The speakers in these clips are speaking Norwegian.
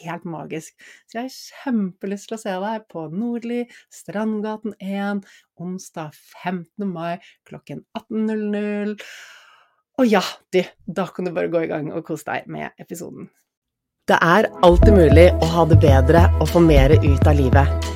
helt magisk. Så jeg har kjempelyst til å se deg på Nordli, Strandgaten 1, onsdag 15. mai klokken 18.00. Og ja, du, da kan du bare gå i gang og kose deg med episoden. Det er alltid mulig å ha det bedre og få mer ut av livet.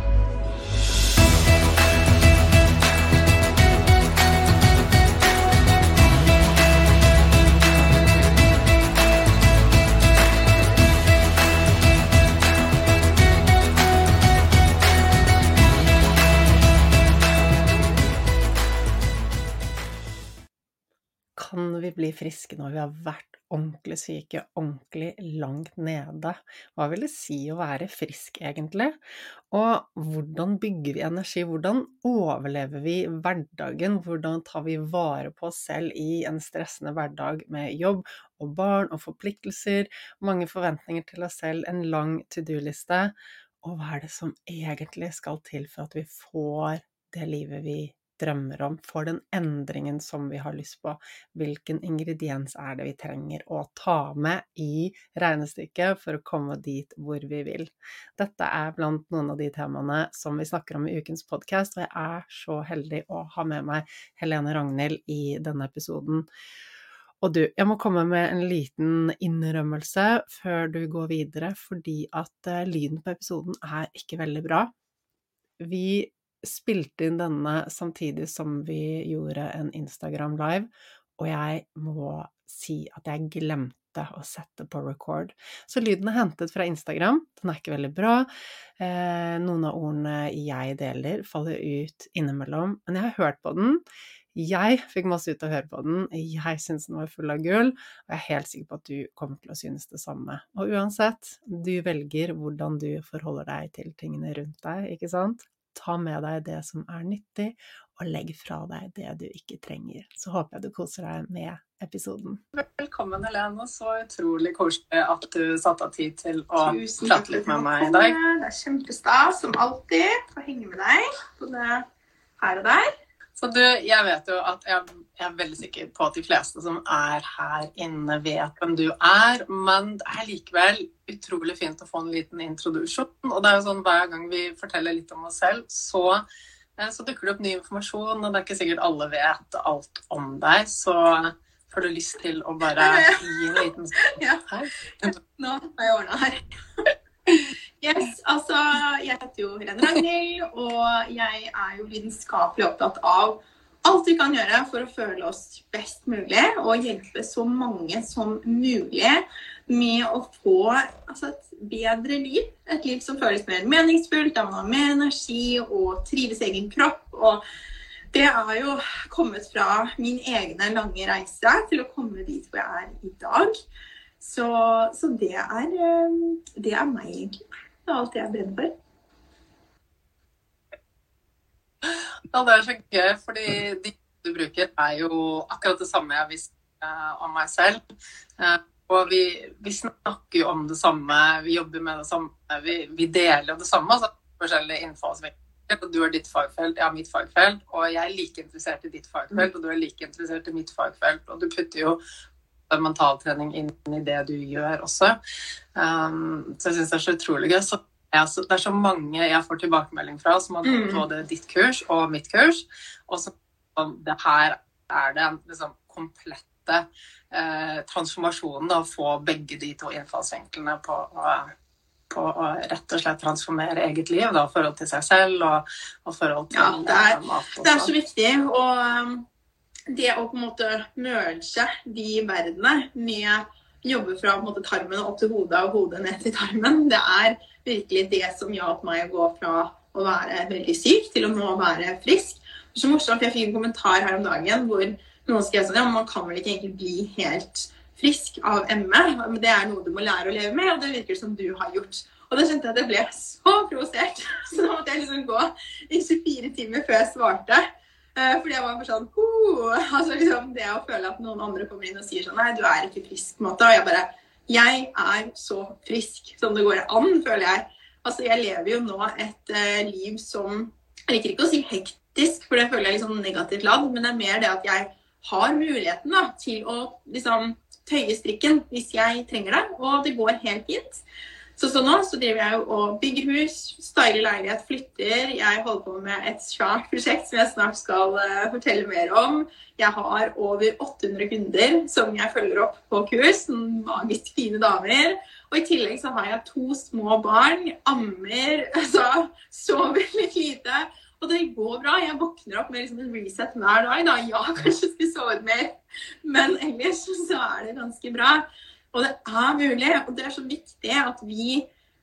Kan vi bli friske når vi har vært ordentlig syke, ordentlig langt nede? Hva vil det si å være frisk, egentlig? Og hvordan bygger vi energi? Hvordan overlever vi hverdagen? Hvordan tar vi vare på oss selv i en stressende hverdag med jobb og barn og forpliktelser, mange forventninger til oss selv, en lang to do-liste? Og hva er det som egentlig skal til for at vi får det livet vi drømmer om, for den endringen som vi har lyst på. Hvilken ingrediens er det vi trenger å ta med i regnestykket for å komme dit hvor vi vil. Dette er blant noen av de temaene som vi snakker om i ukens podkast, og jeg er så heldig å ha med meg Helene Ragnhild i denne episoden. Og du, jeg må komme med en liten innrømmelse før du går videre, fordi at eh, lyden på episoden er ikke veldig bra. Vi spilte inn denne samtidig som vi gjorde en Instagram live, og jeg må si at jeg glemte å sette på record. Så lyden er hentet fra Instagram, den er ikke veldig bra. Eh, noen av ordene jeg deler, faller ut innimellom, men jeg har hørt på den. Jeg fikk masse ut av å høre på den, jeg syns den var full av gull, og jeg er helt sikker på at du kommer til å synes det samme. Og uansett, du velger hvordan du forholder deg til tingene rundt deg, ikke sant? Ta med deg det som er nyttig, og legg fra deg det du ikke trenger. Så håper jeg du koser deg med episoden. Velkommen, Helene. Så utrolig koselig at du satte av tid til å prate litt med meg i dag. Det er kjempestas, som alltid, å henge med deg både her og der. Så du, jeg vet jo at jeg, jeg, er veldig sikker på at de fleste som er her inne, vet hvem du er. Men det er likevel utrolig fint å få en liten introduksjon. Og det er jo sånn hver gang vi forteller litt om oss selv, så, eh, så dukker det opp ny informasjon. Og det er ikke sikkert alle vet alt om deg. Så får du lyst til å bare gi en liten Ja. Nå har jeg ordna her. Yes, altså Jeg heter jo Helene Ragnhild, og jeg er jo lidenskapelig opptatt av alt vi kan gjøre for å føle oss best mulig og hjelpe så mange som mulig med å få altså, et bedre liv. Et liv som føles mer meningsfullt, der man har mer energi og trives i egen kropp. og det er jo kommet fra min egne lange reise til å komme dit hvor jeg er i dag. Så, så det, er, eh, det er meg, egentlig. Det er alt jeg brenner for. Ja, det er så gøy, fordi de du bruker, er jo akkurat det samme jeg visste uh, om meg selv. Uh, og vi, vi, snakker jo om det samme, vi jobber med det samme, vi, vi deler det samme. altså forskjellige innfallsvinkler. Du har ditt fagfelt, jeg har mitt fagfelt. Og jeg er like interessert i ditt fagfelt, og du er like interessert i mitt fagfelt. Og du putter jo mentaltrening inn i det du gjør også. Um, så jeg syns det er så utrolig gøy. Så det er så mange jeg får tilbakemelding fra som har gått mm. både ditt kurs og mitt kurs. Og så det her er det liksom komplette eh, transformasjonen å få begge de to innfallsvinklene på, på å rett og slett transformere eget liv, da, forhold til seg selv og, og forhold til ja, det er, mat. Det er så viktig. og det å på en måte merge de verdenene med jobbe fra måte, tarmen opp til hodet og hodet ned til tarmen, det er virkelig det som hjalp meg å gå fra å være veldig syk til å nå være frisk. Det er så morsomt, Jeg fikk en kommentar her om dagen hvor noen skrev sånn ja, man kan vel ikke egentlig bli helt frisk av ME, men det er noe du må lære å leve med, og det virker som du har gjort. Og da skjønte jeg at jeg ble så provosert. Så da måtte jeg liksom gå i 24 timer før jeg svarte. Eh, fordi jeg var for sånn oh! altså liksom Det å føle at noen andre kommer inn og sier sånn Nei, du er ikke frisk. på en måte, Og jeg bare Jeg er så frisk som det går an, føler jeg. Altså, jeg lever jo nå et uh, liv som Jeg liker ikke å si hektisk, for det føler jeg liksom negativt ladd, men det er mer det at jeg har muligheten da, til å liksom tøye strikken hvis jeg trenger det, og det går helt fint. Så, så nå så driver jeg og bygger hus, styler leilighet, flytter. Jeg holder på med et svært prosjekt som jeg snart skal uh, fortelle mer om. Jeg har over 800 kunder som jeg følger opp på kurs. Magisk fine damer. Og i tillegg så har jeg to små barn. Ammer. Altså sover litt lite. Og det går bra. Jeg våkner opp med liksom en reset hver dag. Da. Ja, kanskje skulle sovet mer, men ellers så er det ganske bra. Og det er mulig, og det er så viktig at vi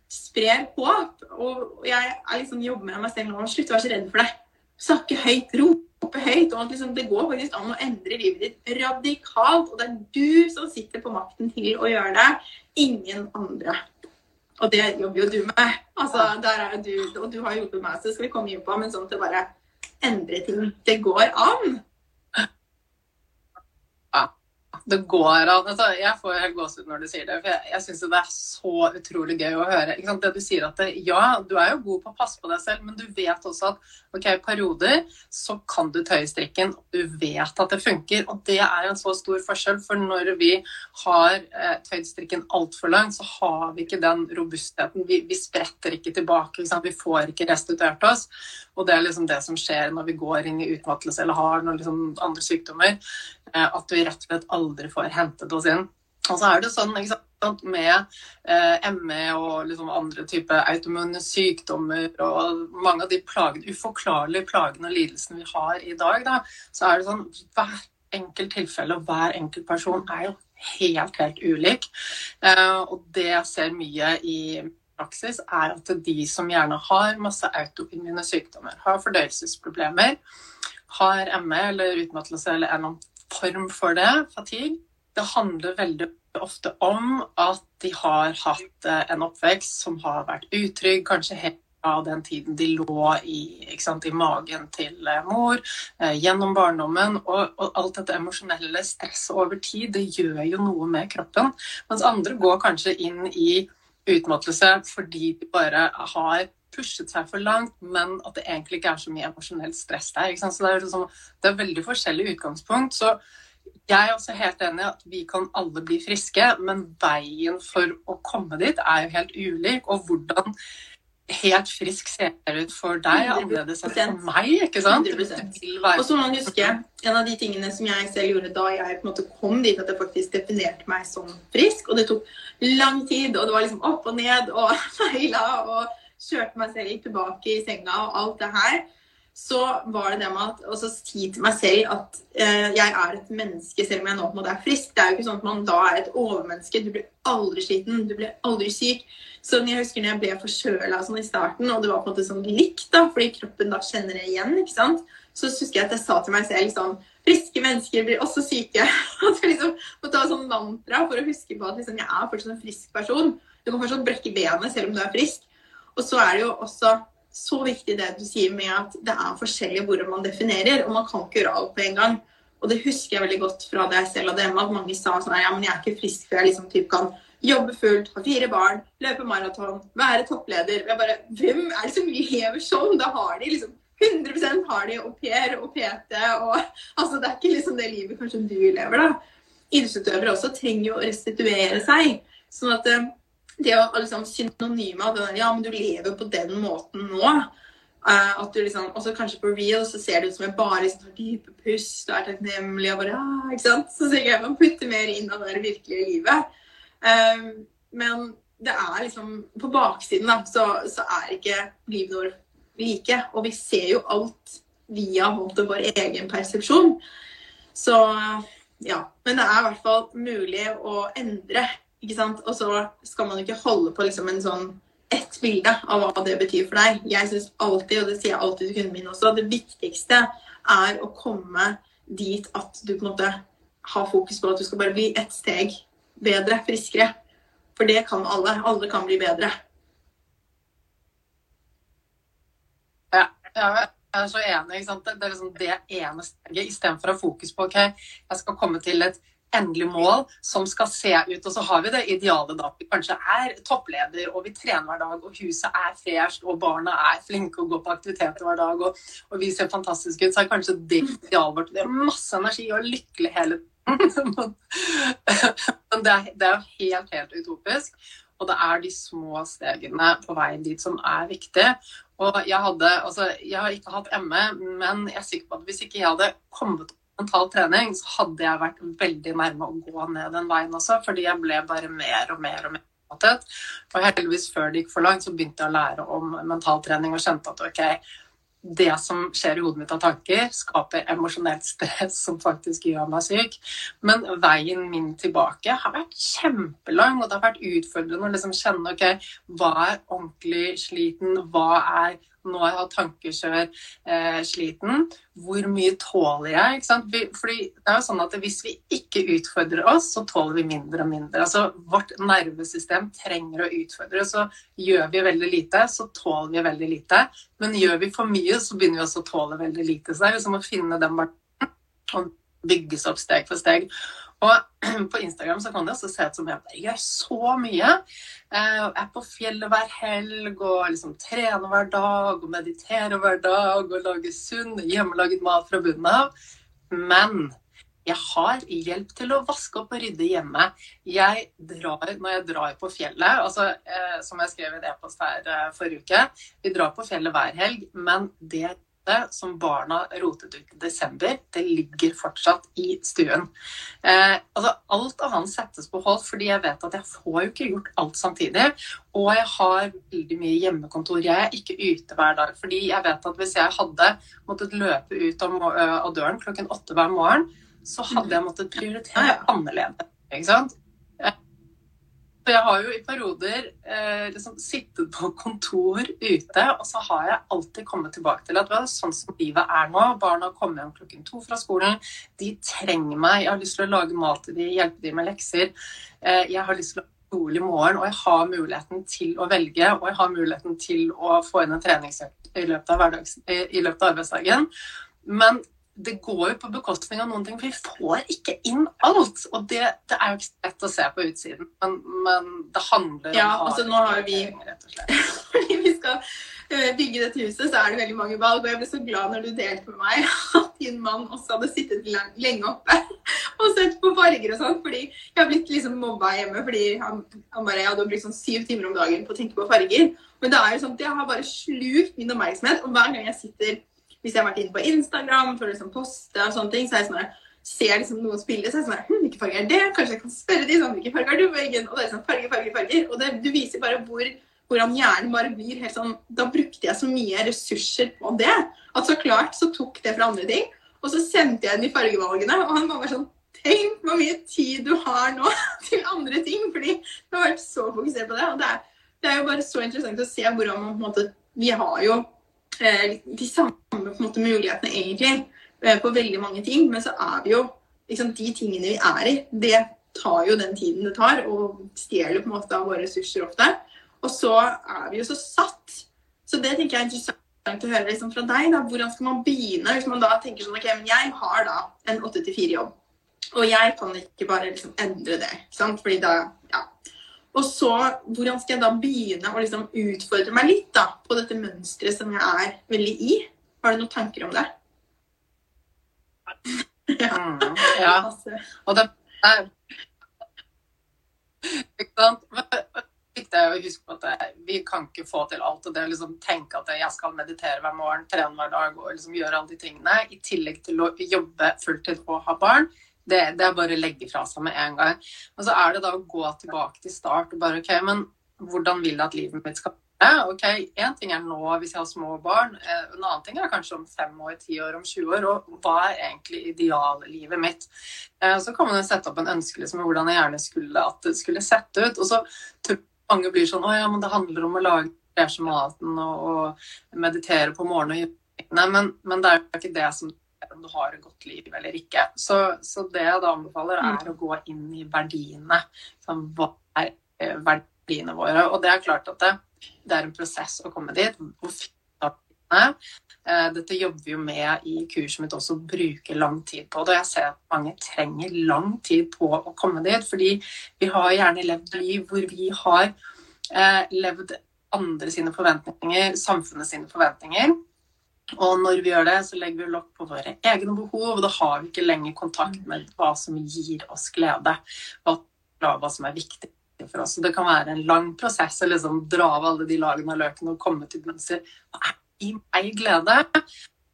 sprer håp. Og jeg liksom jobber med meg selv nå. Slutt å være så redd for det. Snakke høyt, rope høyt. og liksom, Det går faktisk an å endre livet ditt radikalt. Og det er du som sitter på makten til å gjøre det, ingen andre. Og det jobber jo du med. Altså, der er du, Og du har hjulpet meg, så skal vi komme inn på. Men sånn til bare endre ting. Det går an. Det går an altså, Jeg får helt gåsehud når du sier det. For jeg, jeg syns det er så utrolig gøy å høre. Det du sier at det, Ja, du er jo god på å passe på deg selv, men du vet også at ok, i perioder så kan du tøye strikken. Du vet at det funker. Og det er en så stor forskjell. For når vi har eh, tøyd strikken altfor langt, så har vi ikke den robustheten. Vi, vi spretter ikke tilbake. Ikke vi får ikke restituert oss. Og det er liksom det som skjer når vi går inn i utmattelse eller har noen liksom andre sykdommer. Eh, at vi rett og slett aldri får hentet oss inn. Og så er det sånn sant, med eh, ME og liksom andre typer autoimmune sykdommer og mange av de plagene, uforklarlige plagene og lidelsene vi har i dag, da, så er det sånn hver enkelt tilfelle og hver enkelt person er jo helt, helt ulik. Eh, og det jeg ser mye i praksis, er at de som gjerne har masse autoimmune sykdommer, har fordøyelsesproblemer, har ME eller utmattelse eller en form for det, fatigue. Det handler veldig ofte om at de har hatt eh, en oppvekst som har vært utrygg, kanskje helt av den tiden de lå i, sant, i magen til eh, mor, eh, gjennom barndommen. Og, og, alt dette emosjonelle stresset over tid, det gjør jo noe med kroppen. Mens andre går kanskje inn i utmattelse fordi de bare har pushet seg for langt, men at det egentlig ikke er så mye emosjonelt stress der. Så det er, liksom, det er veldig forskjellig utgangspunkt. Så jeg er også helt enig i at vi kan alle bli friske, men veien for å komme dit er jo helt ulik. Og hvordan helt frisk ser ut for deg, er annerledes enn for meg. ikke sant? Og så må man huske, En av de tingene som jeg selv gjorde da jeg på en måte kom dit at jeg faktisk definerte meg som frisk, og det tok lang tid, og det var liksom opp og ned og feila og kjørte meg selv tilbake i senga og alt det her, så var det det med å si til meg selv at eh, jeg er et menneske selv om jeg nå på en måte er frisk. Det er jo ikke sånn at man da er et overmenneske. Du blir aldri sliten, du blir aldri syk. Så jeg husker når jeg ble forkjøla sånn i starten, og det var på en måte sånn likt, da, fordi kroppen da kjenner det igjen, ikke sant, så husker jeg at jeg sa til meg selv sånn Friske mennesker blir også syke. At jeg liksom må ta sånn mantra for å huske på at liksom, jeg er fortsatt en frisk person. Du kan fortsatt brekke benet selv om du er frisk. Og så er det jo også så viktig det du sier med at det er forskjellig hvordan man definerer, og man kan ikke gjøre alt på en gang. Og det husker jeg veldig godt fra det jeg selv hadde hjemme, at mange sa sånn ja, men jeg er ikke frisk før jeg liksom typ kan jobbe fullt, ha fire barn, løpe maraton, være toppleder. Jeg bare, Hvem er det som lever sånn? Da har de liksom 100% har de au pair og PT og altså Det er ikke liksom det livet kanskje du lever, da. Idrettsutøvere også trenger jo å restituere seg. Sånn at eh, det å liksom synonyme av den Ja, men du lever på den måten nå. Uh, at du liksom, også kanskje på real så ser det ut som jeg bare liksom, tar dype pust og er takknemlig. og bare, ja, ikke sant? Så sikkert jeg må putte mer inn av det virkelige livet. Uh, men det er liksom På baksiden da, så, så er ikke livet vårt like. Og vi ser jo alt via måte, vår egen persepsjon. Så ja. Men det er i hvert fall mulig å endre ikke sant? Og så skal man ikke holde på liksom en sånn ett bilde av hva det betyr for deg. Jeg syns alltid, og det sier jeg alltid til kundene mine også, det viktigste er å komme dit at du på en måte har fokus på at du skal bare bli ett steg bedre, friskere. For det kan alle. Alle kan bli bedre. Ja, jeg er så enig. Det er liksom det ene steget, istedenfor å ha fokus på ok, jeg skal komme til et endelig mål som skal se ut. Og så har vi det ideale da vi kanskje er toppleder, og vi trener hver dag, og huset er fresht, og barna er flinke og går på aktiviteter hver dag, og, og vi ser fantastiske ut, så er kanskje det idealet vårt. Det er masse energi og lykkelig hele tiden. Men det er, er helt, helt utopisk. Og det er de små stegene på veien dit som er viktige. Og jeg hadde, altså, jeg har ikke hatt ME, men jeg er sikker på at hvis ikke jeg hadde kommet mental trening, så hadde jeg vært veldig nærme å gå ned den veien også, fordi jeg ble bare mer og mer og mer opptatt. Og heldigvis før det gikk for langt, så begynte jeg å lære om mentaltrening og skjønte at ok, det som skjer i hodet mitt av tanker, skaper emosjonelt stress som faktisk gjør meg syk. Men veien min tilbake har vært kjempelang, og det har vært utfordrende å liksom kjenne ok, hva er ordentlig sliten, hva er nå har jeg hatt tankekjør, eh, sliten. Hvor mye tåler jeg? Ikke sant? Fordi det er jo sånn at Hvis vi ikke utfordrer oss, så tåler vi mindre og mindre. Altså, Vårt nervesystem trenger å utfordre. Så gjør vi veldig lite, så tåler vi veldig lite. Men gjør vi for mye, så begynner vi også å tåle veldig lite. Så det er liksom å finne den balansen. Bygges opp steg for steg. Og på Instagram så kan det også se ut som jeg gjør så mye. Jeg er på fjellet hver helg og liksom trener hver dag og mediterer hver dag og lager sunn, hjemmelaget mat fra bunnen av. Men jeg har hjelp til å vaske opp og rydde hjemme. Jeg drar, når jeg drar på fjellet, altså, eh, som jeg skrev i en e-post her eh, forrige uke Vi drar på fjellet hver helg, men det som barna rotet ut i desember, det ligger fortsatt i stuen. Eh, altså, alt annet settes på hold, fordi jeg vet at jeg får jo ikke gjort alt samtidig. Og jeg har veldig mye hjemmekontor. Jeg er ikke ute hver dag. fordi jeg vet at hvis jeg hadde måttet løpe ut av, av døren klokken åtte hver morgen, så hadde jeg måttet prioritere annerledes. Ikke sant? For jeg har jo i perioder eh, liksom sittet på kontor ute, og så har jeg alltid kommet tilbake til at det er sånn som livet er nå. Barna kommer hjem klokken to fra skolen. De trenger meg. Jeg har lyst til å lage mat til dem, hjelpe dem med lekser. Eh, jeg har lyst til å skole rolig morgen, og jeg har muligheten til å velge. Og jeg har muligheten til å få inn en treningsøkt i løpet av, i løpet av arbeidsdagen. Men det går jo på bekostning av noen ting, for vi får ikke inn alt. Og det, det er jo ikke lett å se på utsiden, men, men det handler ja, om altså, nå har vi, Fordi vi skal eh, bygge dette huset, så er det veldig mange valg. Og jeg ble så glad når du delte med meg at din mann også hadde sittet lenge oppe og sett på farger og sånn. Fordi jeg har blitt liksom mobba hjemme fordi han, han bare jeg hadde brukt sånn syv timer om dagen på å tenke på farger. Men det er jo sånn at jeg har bare slukt min oppmerksomhet. Og hver gang jeg sitter hvis jeg har vært inne på Instagram for å liksom poste og sånne ting, så er jeg sånn ser liksom noen spille, så er jeg sånn hm, Hvilke farger er det? Kanskje jeg kan spørre de sånn, hvilke farger har du på veggen? Og det er sånn farger, farger, farger. Og det, du viser bare hvor, hvordan hjernen bare blir helt sånn Da brukte jeg så mye ressurser på det at så klart så tok det fra andre ting. Og så sendte jeg den i fargevalgene, og han var bare sånn Tenk hvor mye tid du har nå til andre ting! Fordi du har vært så fokusert på det. Og det er, det er jo bare så interessant å se hvordan man på en måte Vi har jo de samme måte, mulighetene egentlig eh, på veldig mange ting. Men så er vi jo liksom, De tingene vi er i, det tar jo den tiden det tar, og stjeler på en måte av våre ressurser ofte. Og så er vi jo så satt. Så det tenker jeg er interessant å høre liksom, fra deg. Da. Hvordan skal man begynne? Hvis man da tenker sånn OK, men jeg har da en 8-4-jobb. Og jeg kan ikke bare liksom endre det. Ikke sant? Fordi da Ja. Og så, hvordan skal jeg da begynne å liksom utfordre meg litt da, på dette mønsteret som jeg er veldig i? Har du noen tanker om det? ja. Mm, ja. Og det er Ikke sant? Viktig å huske på at vi kan ikke få til alt. og det å liksom tenke at jeg skal meditere hver morgen, trene hver dag og liksom gjøre alle de tingene, i tillegg til å jobbe fulltid og ha barn, det, det, er bare å legge fra seg med en gang. Og så er det da å gå tilbake til start og bare OK, men hvordan vil jeg at livet mitt skal være? Ok, Én ting er nå hvis jeg har små barn, eh, en annen ting er kanskje om fem år, ti år, om 20 år. Og hva er egentlig ideallivet mitt? Eh, så kan man jo sette opp en ønskeliste med hvordan jeg gjerne skulle at det skulle sett ut. Og så tror mange blir sånn Å ja, men det handler om å lage maten og, og meditere på morgenen og gjøre men, men det er jo ikke det som om du har et godt liv eller ikke. Så, så det jeg da anbefaler, er mm. å gå inn i verdiene. Sånn, hva er eh, verdiene våre? Og det er klart at det, det er en prosess å komme dit. Hvor eh, dette jobber vi jo med i kurset mitt også, bruker lang tid på det. Og jeg ser at mange trenger lang tid på å komme dit, fordi vi har gjerne levd liv hvor vi har eh, levd andre sine forventninger, samfunnet sine forventninger. Og når vi gjør det, så legger vi lokk på våre egne behov, og da har vi ikke lenger kontakt med hva som gir oss glede, hva som er viktig for oss. Så det kan være en lang prosess å liksom dra av alle de lagene av løken og komme til bunns i hva er i meg glede.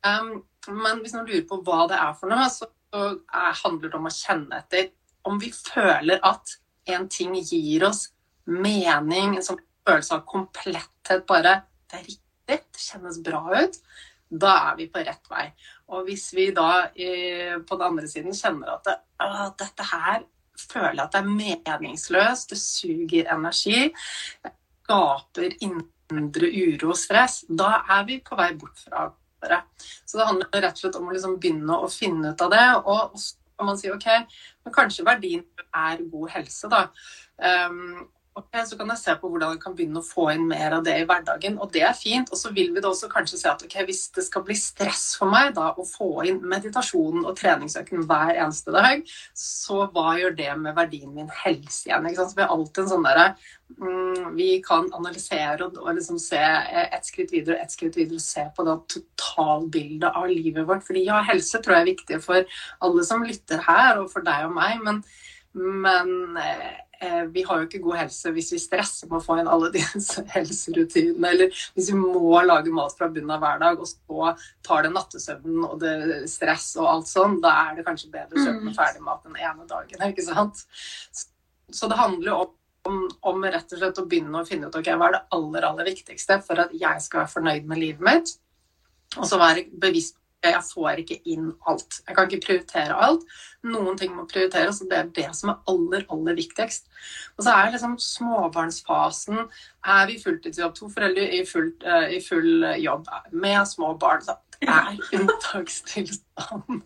Um, men hvis man lurer på hva det er for noe, så, så er, handler det om å kjenne etter. Om vi føler at en ting gir oss mening, en sånn følelse av kompletthet, bare det er riktig, det kjennes bra ut, da er vi på rett vei. Og hvis vi da på den andre siden kjenner at det, å, dette her føler at det er meningsløst, det suger energi, det skaper indre uro og stress, da er vi på vei bort fra hverandre. Så det handler rett og slett om å liksom begynne å finne ut av det. Og kan man si OK, men kanskje verdien er god helse, da. Um, ok, så kan jeg se på hvordan jeg kan begynne å få inn mer av det i hverdagen. Og det er fint. Og så vil vi da også kanskje se at ok, hvis det skal bli stress for meg da å få inn meditasjonen og treningsøken hver eneste dag, så hva gjør det med verdien min helse igjen? ikke sant? Så vi alltid en sånn derre mm, Vi kan analysere og, og liksom se ett skritt videre og ett skritt videre og se på det totalbildet av livet vårt. Fordi ja, helse tror jeg er viktig for alle som lytter her, og for deg og meg. men men eh, Eh, vi har jo ikke god helse hvis vi stresser med å få inn alle disse helserutinene, eller hvis vi må lage mat fra bunnen av hver dag, og så tar det nattesøvnen og det stress og alt sånn, da er det kanskje bedre å kjøpe med ferdig mat den ene dagen, ikke sant? Så det handler jo om, om rett og slett å begynne å finne ut okay, hva er det aller, aller viktigste for at jeg skal være fornøyd med livet mitt, og så være bevisst jeg får ikke inn alt. Jeg kan ikke prioritere alt. Noen ting må prioriteres, og det er det som er aller, aller viktigst. Og så er liksom småbarnsfasen Er vi fulltidsjobb, to foreldre i full, uh, i full jobb med små barn, så er unntakstilstand.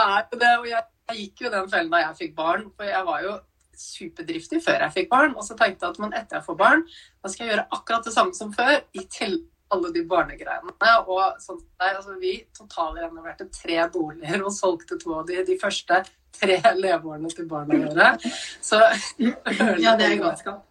Er det, og jeg, jeg gikk jo den fellen da jeg fikk barn, for jeg var jo superdriftig før jeg fikk barn. Og så tenkte jeg at men etter jeg får barn, da skal jeg gjøre akkurat det samme som før. i tillegg alle de barnegreiene. Og sånn der, altså, vi totalrenoverte tre boliger og solgte to av de de første tre leveårene til barna våre. Så Ja, det er galskap.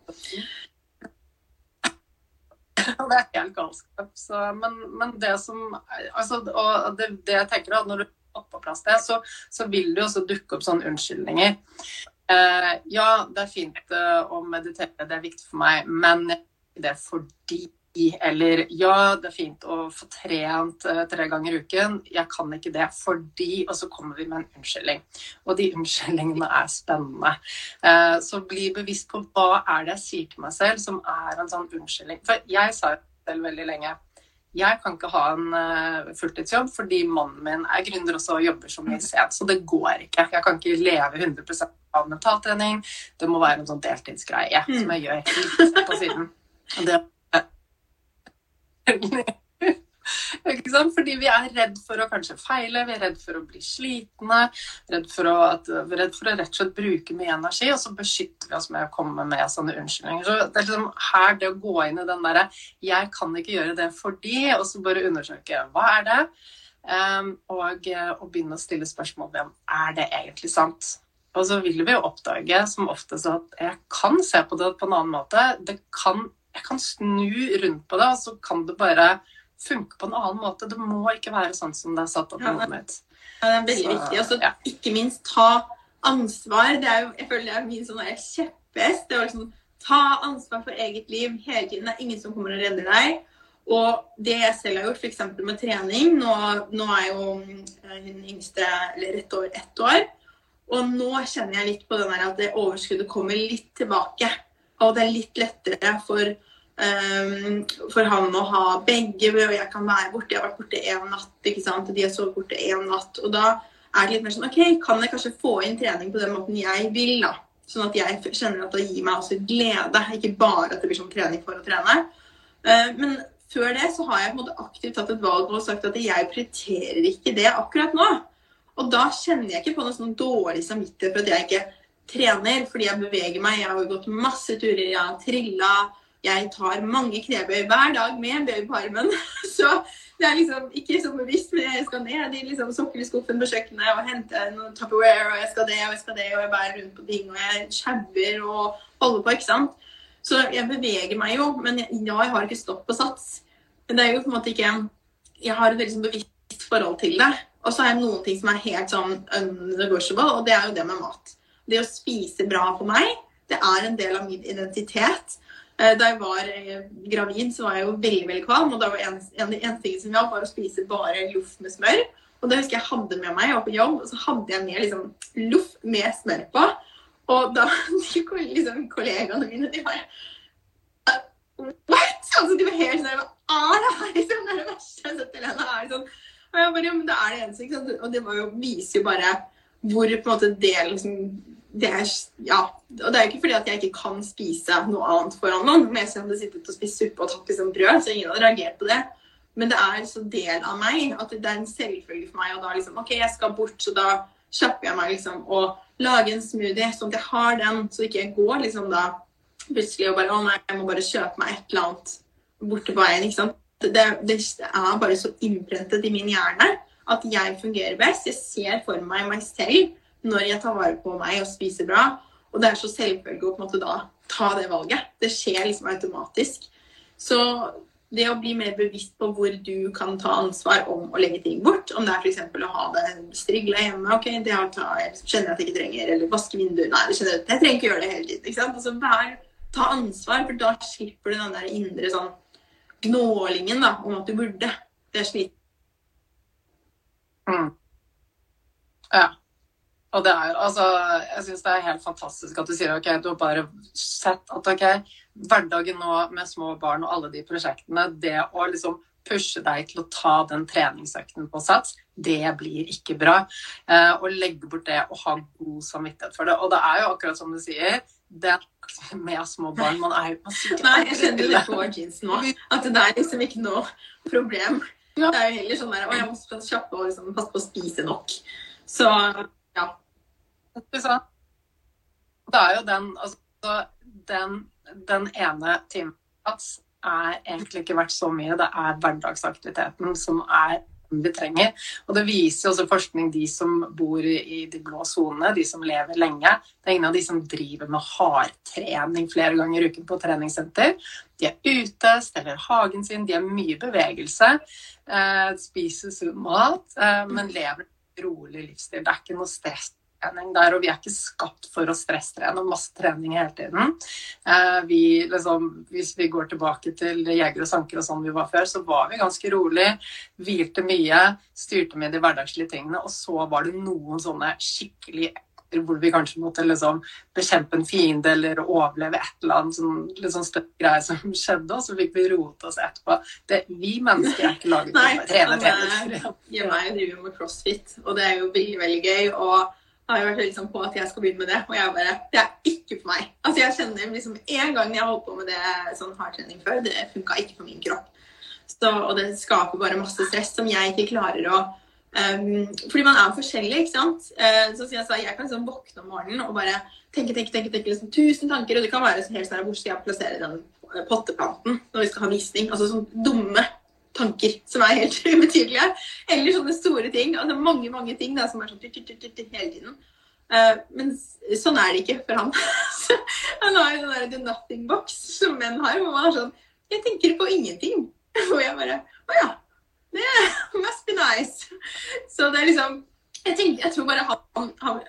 det er helt galskap. Så, men, men, det som altså, Og det, det, jeg tenker da, når du får på plass det, så, så vil det jo også dukke opp sånne unnskyldninger. Eh, ja, det er fint uh, å meditere, det er viktig for meg, men det er fordi eller ja, det er fint å få trent uh, tre ganger i uken. Jeg kan ikke det fordi Og så kommer vi med en unnskyldning. Og de unnskyldningene er spennende. Uh, så bli bevisst på hva er det jeg sier til meg selv som er en sånn unnskyldning. For jeg sa selv veldig lenge jeg kan ikke ha en uh, fulltidsjobb fordi mannen min er gründer og jobber så mye sent. Så det går ikke. Jeg kan ikke leve 100% av mentaltrening. Det må være en sånn deltidsgreie mm. som jeg gjør litt på siden. Og det Ikke sant? Fordi vi er redd for å kanskje feile, vi er redd for å bli slitne, redd for å, at, redd for å rett og slett bruke mye energi, og så beskytter vi oss med å komme med sånne unnskyldninger. Så det er liksom her det å gå inn i den derre 'jeg kan ikke gjøre det fordi', og så bare undersøke hva er det, um, og, og begynne å stille spørsmål ved om er det egentlig sant. Og så vil vi jo oppdage som oftest at jeg kan se på det på en annen måte. Det kan jeg kan snu rundt på det, og så kan det bare funke på en annen måte. Det må ikke være sånn som det er satt opp i hodet mitt. Ja, det er veldig så, viktig. Og så ja. ikke minst ta ansvar. Det er jo, jeg føler det er min sånn kjepphest. Det er liksom ta ansvar for eget liv hele tiden. Det er ingen som kommer og redder deg. Og det jeg selv har gjort, f.eks. med trening Nå, nå er jo eh, hun yngste eller rett over ett år. Og nå kjenner jeg litt på den at det overskuddet kommer litt tilbake. Og det er litt lettere for, um, for han å ha begge, og jeg kan være borte. Jeg har vært borte én natt, ikke sant. De har sovet borte én natt. Og da er det litt mer sånn OK, kan jeg kanskje få inn trening på den måten jeg vil, da? Sånn at jeg kjenner at det gir meg også glede, ikke bare at det blir sånn trening for å trene. Uh, men før det så har jeg på en måte aktivt tatt et valg og sagt at jeg prioriterer ikke det akkurat nå. Og da kjenner jeg ikke på noe sånn dårlig samvittighet for at jeg ikke trener fordi jeg beveger meg. Jeg har gått masse turer, jeg har trilla. Jeg tar mange knebøy hver dag med en baby på armen. Så det er liksom ikke så bevisst, men jeg skal ned i liksom sokkelskuffen på kjøkkenet og hente noe Tupperware, og jeg skal det og jeg skal det, og jeg bærer rundt på ting, og jeg sjauer og holder på, ikke sant. Så jeg beveger meg jo, men ja, jeg har ikke stopp på sats. Men det er jo på en måte ikke Jeg har et veldig sånn bevisst forhold til det. Og så har jeg noen ting som er helt sånn unnegotiable, og det er jo det med mat det å spise bra for meg, det er en del av min identitet. Eh, da jeg var eh, gravid, så var jeg jo veldig veldig kvalm. Og da var en, en, en ting som hjalp, var å spise bare loff med smør. Og det husker jeg hadde med meg. Var på jobb, og så hadde jeg med liksom, loff med smør på. Og da de liksom, kollegaene mine de bare What?! Altså, de var helt sånn Hva er det her? Liksom, det er det verste jeg har sett. Helene. Er sånn, og jeg bare, ja, men det er det eneste. Og det jo, viser jo bare hvor på en måte det liksom det er, ja, og det er jo ikke fordi at jeg ikke kan spise noe annet foran noen. Men jeg hadde sittet og spist suppe og tatt liksom brød, så ingen hadde reagert på det. Men det er så del av meg at det er en selvfølge for meg. Og da liksom OK, jeg skal bort, så da kjapper jeg meg liksom og lager en smoothie sånn at jeg har den, så ikke jeg går liksom da plutselig og bare Å nei, jeg må bare kjøpe meg et eller annet borte på veien. ikke sant? Det, det er bare så innprentet i min hjerne at jeg fungerer best. Jeg ser for meg meg selv når jeg tar vare på meg og spiser bra. Og det er så selvfølgelig å på en måte da ta det valget. Det skjer liksom automatisk. Så det å bli mer bevisst på hvor du kan ta ansvar om å legge ting bort, om det er f.eks. å ha det strigla hjemme OK, det har ta, jeg kjenner at jeg ikke trenger, eller vaske vinduer Nei, jeg, jeg trenger ikke gjøre det hele tiden. ikke sant? Altså, vær, ta ansvar, for da slipper du den der indre sånn gnålingen da, om at du burde. Det er slitsomt. Mm. Ja. Og det er altså Jeg syns det er helt fantastisk at du sier OK, du har bare sett at OK, hverdagen nå med små barn og alle de prosjektene, det å liksom pushe deg til å ta den treningsøkten på sats, det blir ikke bra. Eh, og legge bort det og ha god samvittighet for det. Og det er jo akkurat som du sier, det er med små barn man er jo Nei, jeg kjenner litt på jeansen nå. At det er liksom ikke noe problem. Det er jo heller sånn der Å, jeg må kjappe og liksom passe på å spise nok. Så ja. Det er jo den Altså, den, den ene timen er egentlig ikke verdt så mye. Det er hverdagsaktiviteten som er vi trenger. Og det viser også forskning de som bor i de blå sonene, de som lever lenge. Det er ingen av de som driver med hardtrening flere ganger i uken på treningssenter. De er ute, steller hagen sin, de har mye bevegelse. Eh, spiser sunn mat, eh, men lever rolig livsstil. Det er ikke noe stress trening der, og vi er ikke skapt for å stresstrene og masse trening hele tiden. Eh, vi, liksom, hvis vi går tilbake til jegere og sanker og sånn vi var før, så var vi ganske rolig, hvilte mye, styrte med de hverdagslige tingene, og så var det noen sånne skikkelig hvor vi kanskje måtte liksom bekjempe en fiende eller overleve et eller annet sånn, litt sånn større greie som skjedde, og så fikk vi rote oss etterpå. Det, vi mennesker er ikke laget for å trene, trene. Jeg driver med crossfit, og det er jo veldig, veldig gøy. og har vært liksom på at jeg skal begynne med det, og jeg bare Det er ikke for meg. Altså Jeg kjenner liksom En gang jeg holdt på med det sånn hardtrening før, det funka ikke for min kropp. Så, og det skaper bare masse stress som jeg ikke klarer å um, Fordi man er forskjellig, ikke sant. Uh, så jeg sa, jeg kan liksom våkne om morgenen og bare tenke, tenke, tenke, tenke liksom tusen tanker, og det kan være helt sånn Hvor skal jeg plassere den potteplanten når vi skal ha visning? Altså sånn dumme tanker som er helt ubetydelige. Eller sånne store ting. altså Mange mange ting da, som er sånn hele tiden. Uh, men sånn er det ikke for han. han har jo den do the nothing box som menn har, hvor man har sånn Jeg tenker på ingenting. Hvor jeg bare Å ja. Det must be nice. Så det er liksom jeg, tenker, jeg tror bare han, han,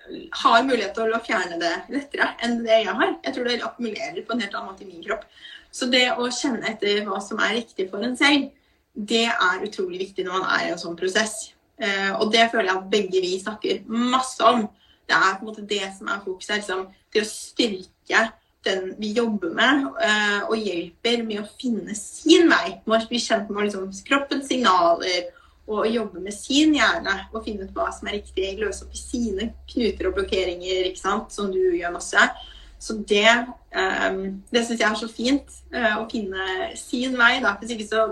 har mulighet til å fjerne det lettere enn det jeg har. Jeg tror det akkumulerer på en helt annen måte i min kropp. Så det å kjenne etter hva som er riktig for en selv, det er utrolig viktig når man er i en sånn prosess. Eh, og det føler jeg at begge vi snakker masse om. Det er på en måte det som er fokuset. Liksom, det å styrke den vi jobber med, eh, og hjelper med å finne sin vei. Bli kjent med liksom, kroppens signaler og jobbe med sin hjerne og finne ut hva som er riktig. Løse opp i sine knuter og blokkeringer, ikke sant? som du gjør masse. Så det, um, det syns jeg er så fint. Uh, å finne sin vei. Da. Hvis ikke så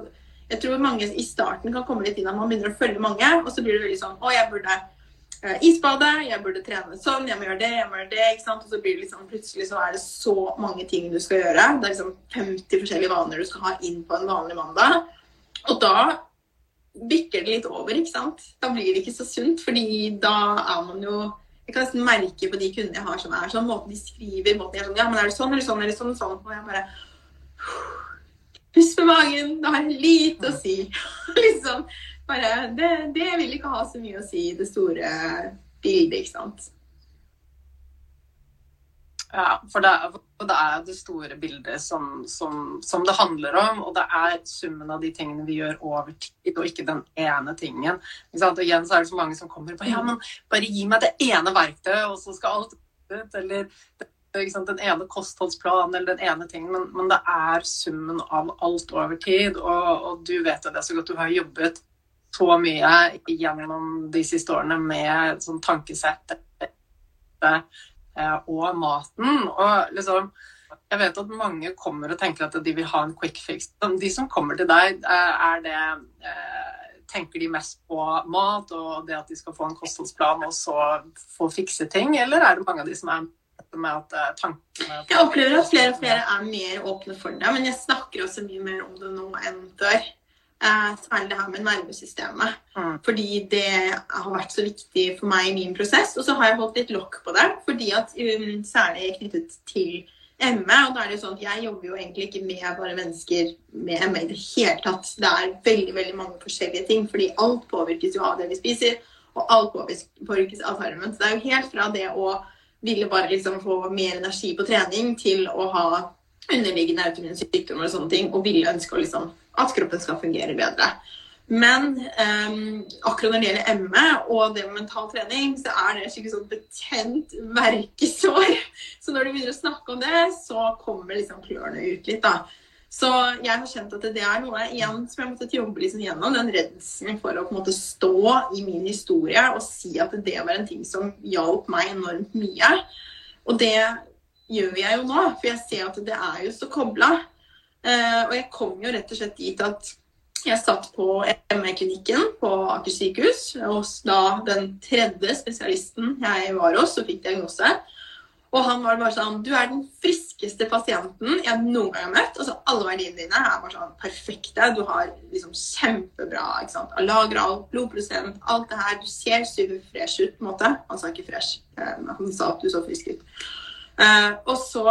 jeg tror mange i starten kan komme litt inn at man begynner å følge mange, og så blir det veldig sånn Å, jeg burde uh, isbade, jeg burde trene sånn, jeg må gjøre det, jeg må gjøre det. ikke sant? Og så blir det liksom plutselig så er det så mange ting du skal gjøre. Det er liksom 50 forskjellige vaner du skal ha inn på en vanlig mandag. Og da bikker det litt over, ikke sant. Da blir det ikke så sunt, fordi da er man jo jeg kan nesten merke på de kundene jeg har som er sånn, måten de skriver, måten de er sånn Ja, men er det sånn eller sånn eller sånn? sånn? Og jeg bare Pust med magen. Det har lite å si. liksom, bare, det, det, vil ikke ha så mye å si i det store bildet, ikke sant. Ja, for det, for det, er det store bildet som, som, som, det handler om. Og det er summen av de tingene vi gjør over tid, og ikke den ene tingen. Og igjen så er det så mange som kommer bare Ja, men bare gi meg det ene verktøyet, og så skal alt ut. Eller den ene kostholdsplanen eller den ene tingen, men, men, det er summen av alt over tid. Og, og du vet jo det så godt. Du har jobbet så mye gjennom de siste årene med sånn tankesett og maten. Og liksom Jeg vet at mange kommer og tenker at de vil ha en quick fix. De som kommer til deg, eh, er det eh, Tenker de mest på mat og det at de skal få en kostholdsplan og så få fikse ting, eller er det mange av de som er med at tankene Jeg opplever at flere og flere er mer åpne for det, men jeg snakker også mye mer om det nå enn før. Eh, særlig det her med nervesystemet. Mm. Fordi det har vært så viktig for meg i min prosess. Og så har jeg holdt litt lokk på det, fordi at um, særlig knyttet til ME. Og da er det jo sånn at jeg jobber jo egentlig ikke med bare mennesker med ME i det hele tatt. Det er veldig veldig mange forskjellige ting, fordi alt påvirkes jo av det vi spiser. Og alt påvirkes av tarmen. Så det er jo helt fra det å ville bare liksom få mer energi på trening til å ha underliggende autoimmune sykdommer og sånne ting, og ville ønske å liksom at kroppen skal fungere bedre. Men um, akkurat når det gjelder ME og det med mental trening, så er det et sånn betent verkesår. Så når du begynner å snakke om det, så kommer liksom klørne ut litt, da. Så jeg har kjent at det er noe igjen som jeg måtte jobbe liksom gjennom. Den redselen for å på en måte stå i min historie og si at det var en ting som hjalp meg enormt mye. Og det gjør jeg jo nå, for jeg ser at det er jo så kobla. Eh, og jeg kom jo rett og slett dit at jeg satt på ME-klinikken på Aker sykehus hos da den tredje spesialisten jeg var hos og fikk diagnose. Og han var bare sånn Du er den friskeste pasienten jeg noen gang har møtt. Altså, alle verdiene dine er bare sånn perfekte. Du har liksom kjempebra ikke sant? Alagral, blodprosent, alt det her. Du ser superfresh ut, på en måte. Han sa ikke fresh, men han sa at du så frisk ut. Uh, og så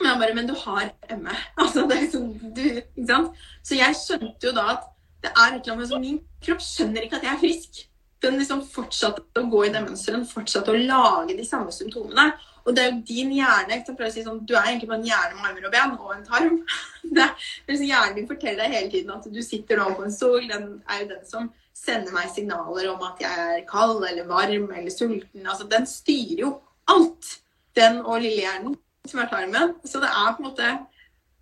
men jeg bare Men du har ME. Altså, det er liksom, du, ikke sant? Så jeg skjønte jo da at det er et eller annet Min kropp skjønner ikke at jeg er frisk. Den liksom fortsatte å gå i det mønsteret, fortsatte å lage de samme symptomene. Og det er jo din hjerne som prøver å si sånn, Du er egentlig bare en hjerne med armer og ben og en tarm. Det liksom, hjernen din forteller deg hele tiden at du sitter nå på en stol. Den er jo den som sender meg signaler om at jeg er kald eller varm eller sulten. Altså, den styrer jo alt. Den og lillehjernen som er tarmen. Så det er på en måte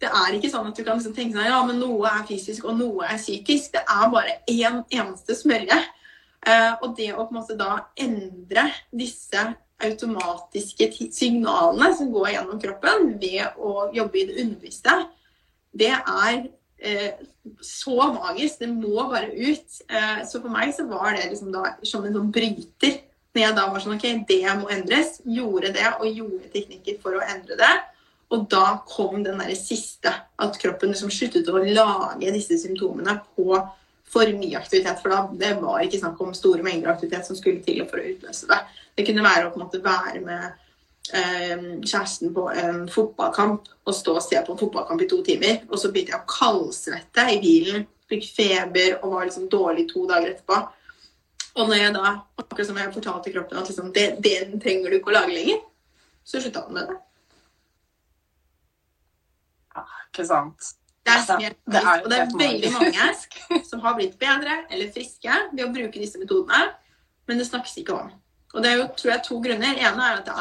det er ikke sånn at du kan liksom tenke deg ja, men noe er fysisk og noe er psykisk. Det er bare én eneste smørje. Uh, og det å på en måte da endre disse automatiske signalene som går gjennom kroppen ved å jobbe i det underbevisste, det er uh, så magisk. Det må bare ut. Uh, så for meg så var det liksom da som en sånn bryter når jeg da var sånn OK, det må endres, gjorde det og gjorde teknikker for å endre det. Og da kom den derre siste, at kroppen liksom sluttet å lage disse symptomene på for mye aktivitet. For da det var ikke snakk om store mengder aktivitet som skulle til for å utløse det. Det kunne være å på en måte være med eh, kjæresten på en fotballkamp og stå og se på en fotballkamp i to timer. Og så begynte jeg å kaldsvette i bilen, fikk feber og var liksom dårlig to dager etterpå. Og når jeg da, akkurat som jeg fortalte kroppen at liksom, det, den trenger du ikke å lage lenger, så slutta den med det. Ja, ikke sant. Det er, smert, det er, og det er veldig mange som har blitt bedre eller friske ved å bruke disse metodene, men det snakkes ikke om. Og det er jo tror jeg, to grunner. ene er at det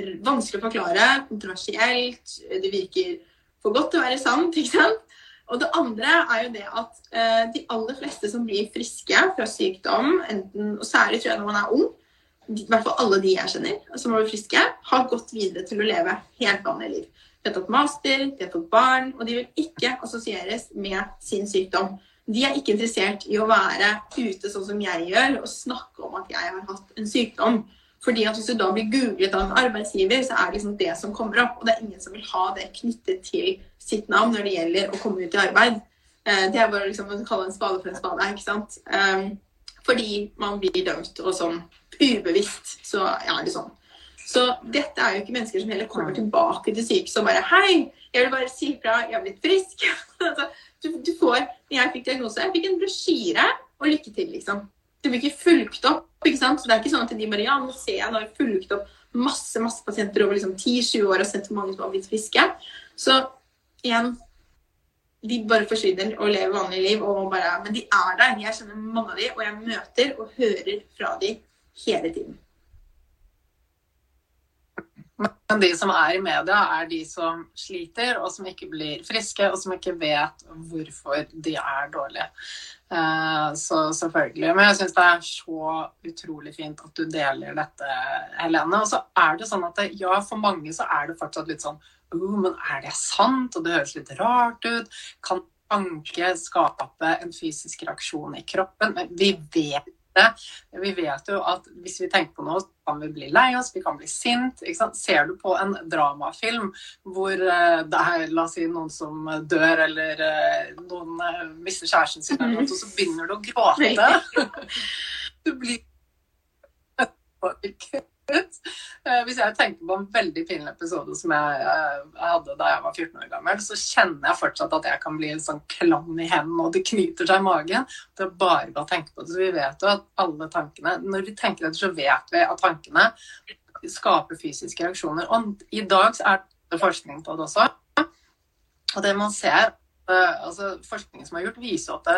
er vanskelig å forklare, kontroversielt, det virker for godt til å være sant. ikke sant? Og det andre er jo det at eh, de aller fleste som blir friske fra sykdom, enten, og særlig tror jeg når man er ung, i hvert fall alle de jeg kjenner som har friske, har gått videre til å leve helt vanlig liv. De har tatt master, de har fått barn, og de vil ikke assosieres med sin sykdom. De er ikke interessert i å være ute sånn som jeg gjør, og snakke om at jeg har hatt en sykdom. Fordi at Hvis du da blir googlet av en arbeidsgiver, så er det liksom det som kommer opp. Og det er ingen som vil ha det knyttet til sitt navn når det gjelder å komme ut i arbeid. Eh, det er bare liksom å kalle en spade for en spade. ikke sant? Um, fordi man blir dømt, og sånn ubevisst så er det sånn. Så dette er jo ikke mennesker som heller kommer tilbake til sykehuset og bare Hei, jeg vil bare si fra, jeg har blitt frisk. Altså, du, du, får Jeg fikk diagnose, jeg fikk en brosjyre, og lykke til, liksom. Du blir ikke fulgt opp. Ikke sant? Så det er ikke sånn at de bare Ja, nå ser jeg, nå har jeg fulgt opp masse masse pasienter over liksom 10-20 år og sett hvor mange som har blitt friske. Så igjen De bare forsvinner og lever vanlig liv. Og bare, men de er der. Jeg kjenner mange av de, og jeg møter og hører fra de hele tiden. Men de som er i media, er de som sliter, og som ikke blir friske, og som ikke vet hvorfor de er dårlige. Eh, så selvfølgelig. Men jeg syns det er så utrolig fint at du deler dette, Helene. Og så er det sånn at det, ja, for mange så er det fortsatt litt sånn oh, men er det sant? Og det høres litt rart ut. Kan tanke skape en fysisk reaksjon i kroppen? Men vi vet det. Vi vet jo at hvis vi tenker på noe, kan vi bli lei oss, vi kan bli sint. Ser du på en dramafilm hvor eh, det er la oss si, noen som dør, eller eh, noen eh, mister kjæresten sin, eller noe, så begynner du å gråte. Du blir påvirket. Hvis jeg tenker på en veldig pinlig episode som jeg, jeg, hadde da jeg var 14 år gammel, så kjenner jeg fortsatt at jeg kan bli en sånn klam i hendene, og det knyter seg i magen. Det er bare å tenke på det. Så vi vet jo at alle tankene Når vi tenker etter, så vet vi at tankene skaper fysiske reaksjoner. Og i dag er det forskning på det også. Og det man ser, altså forskningen som er gjort, viser at det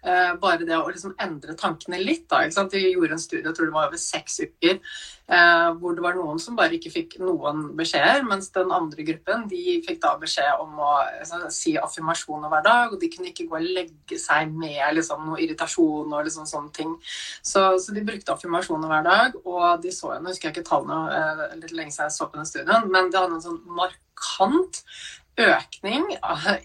Eh, bare det å liksom endre tankene litt. Da, Vi gjorde en studie jeg tror det var over seks uker, eh, hvor det var noen som bare ikke fikk noen beskjeder, mens den andre gruppen de fikk da beskjed om å altså, si affirmasjoner hver dag, og de kunne ikke gå og legge seg med liksom, noe irritasjon og liksom, sånne ting. Så, så, de brukte affirmasjoner hver dag, og de så, nå husker jeg ikke tallene eh, litt lenge siden jeg så på den studien, men det hadde en sånn markant økning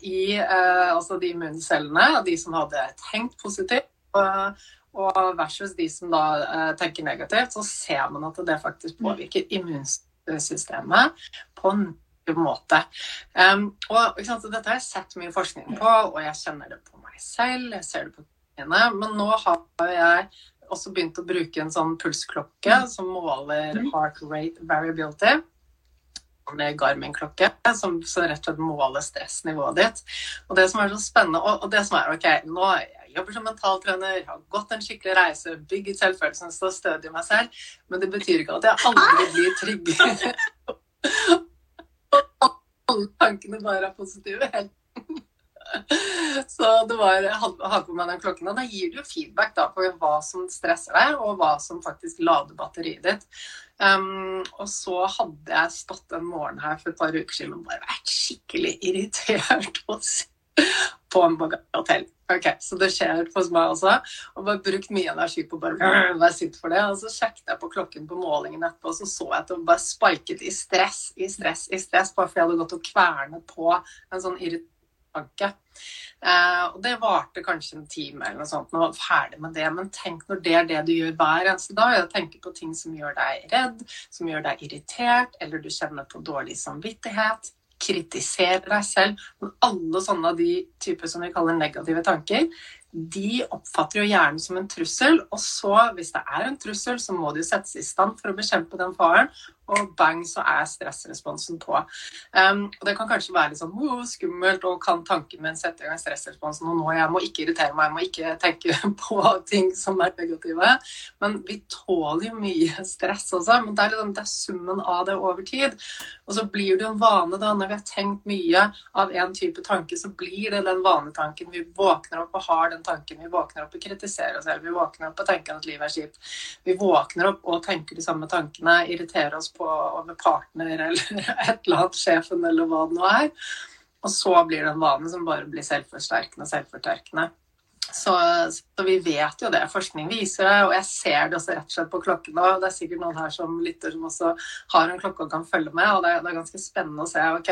i eh, altså de immuncellene, de som hadde tenkt positivt, og, versus de som da eh, tenker negativt, så ser man at det faktisk mm. påvirker immunsystemet på en måte. Og sant, Dette har jeg sett mye forskning på, og jeg kjenner det på meg selv. Jeg ser det på mine, men nå har jeg også begynt å bruke en sånn pulsklokke mm. som måler mm. heart rate variability. Garmin-klokke som, som, rett og slett måler stressnivået ditt. Og det som er så spennende, og, og det som er OK, nå jeg jobber som mentaltrener, har gått en skikkelig reise, bygget selvfølelsen, står stødig i meg selv, men det betyr ikke at jeg aldri blir trygg. og Alle tankene bare er positive. helt så det var ha på meg den klokken. Og da gir du feedback da, på hva som stresser deg, og hva som faktisk lader batteriet ditt. Um, og så hadde jeg stått en morgen her for et par uker siden og bare vært skikkelig irritert på en bagatell. Ok, Så det skjer hos meg også. Og bare brukt mye energi på å være sint for det. Og så sjekket jeg på klokken på målingen etterpå, og så så jeg at det bare spiket i stress, i stress, i stress, bare fordi jeg hadde gått og kvernet på en sånn irritasjon tanke. Eh, og det varte kanskje en time eller noe sånt, Nå var ferdig med det. Men tenk når det er det du gjør hver eneste dag. Jeg tenker på ting som gjør deg redd, som gjør deg irritert, eller du kjenner på dårlig samvittighet. Kritiserer deg selv. Men alle sånne av de typer som vi kaller negative tanker, de oppfatter jo hjernen som en trussel. Og så, hvis det er en trussel, så må de settes i stand for å bekjempe den faren og bang, så er stressresponsen på. Um, og Det kan kanskje være litt sånn oh, skummelt, og kan tanken min sette i gang stressresponsen. Og nå jeg må ikke irritere meg, jeg må ikke tenke på ting som er negative. Men vi tåler jo mye stress også. Men det er, liksom, det er summen av det over tid. Og så blir det jo en vane da, når vi har tenkt mye av en type tanke, så blir det den vanetanken. Vi våkner opp og har den tanken. Vi våkner opp og kritiserer oss selv. Vi våkner opp og tenker at livet er kjipt. Vi våkner opp og tenker de samme tankene, irriterer oss på over partner eller et eller annet, sjefen eller hva det nå er. Og så blir det en vane som bare blir selvforsterkende og selvforsterkende. Så, så, vi vet jo det. Forskning viser det, og jeg ser det også rett og slett på klokken. Og det er sikkert noen her som lytter som også har en klokke og kan følge med. Og det er, det er ganske spennende å se ok,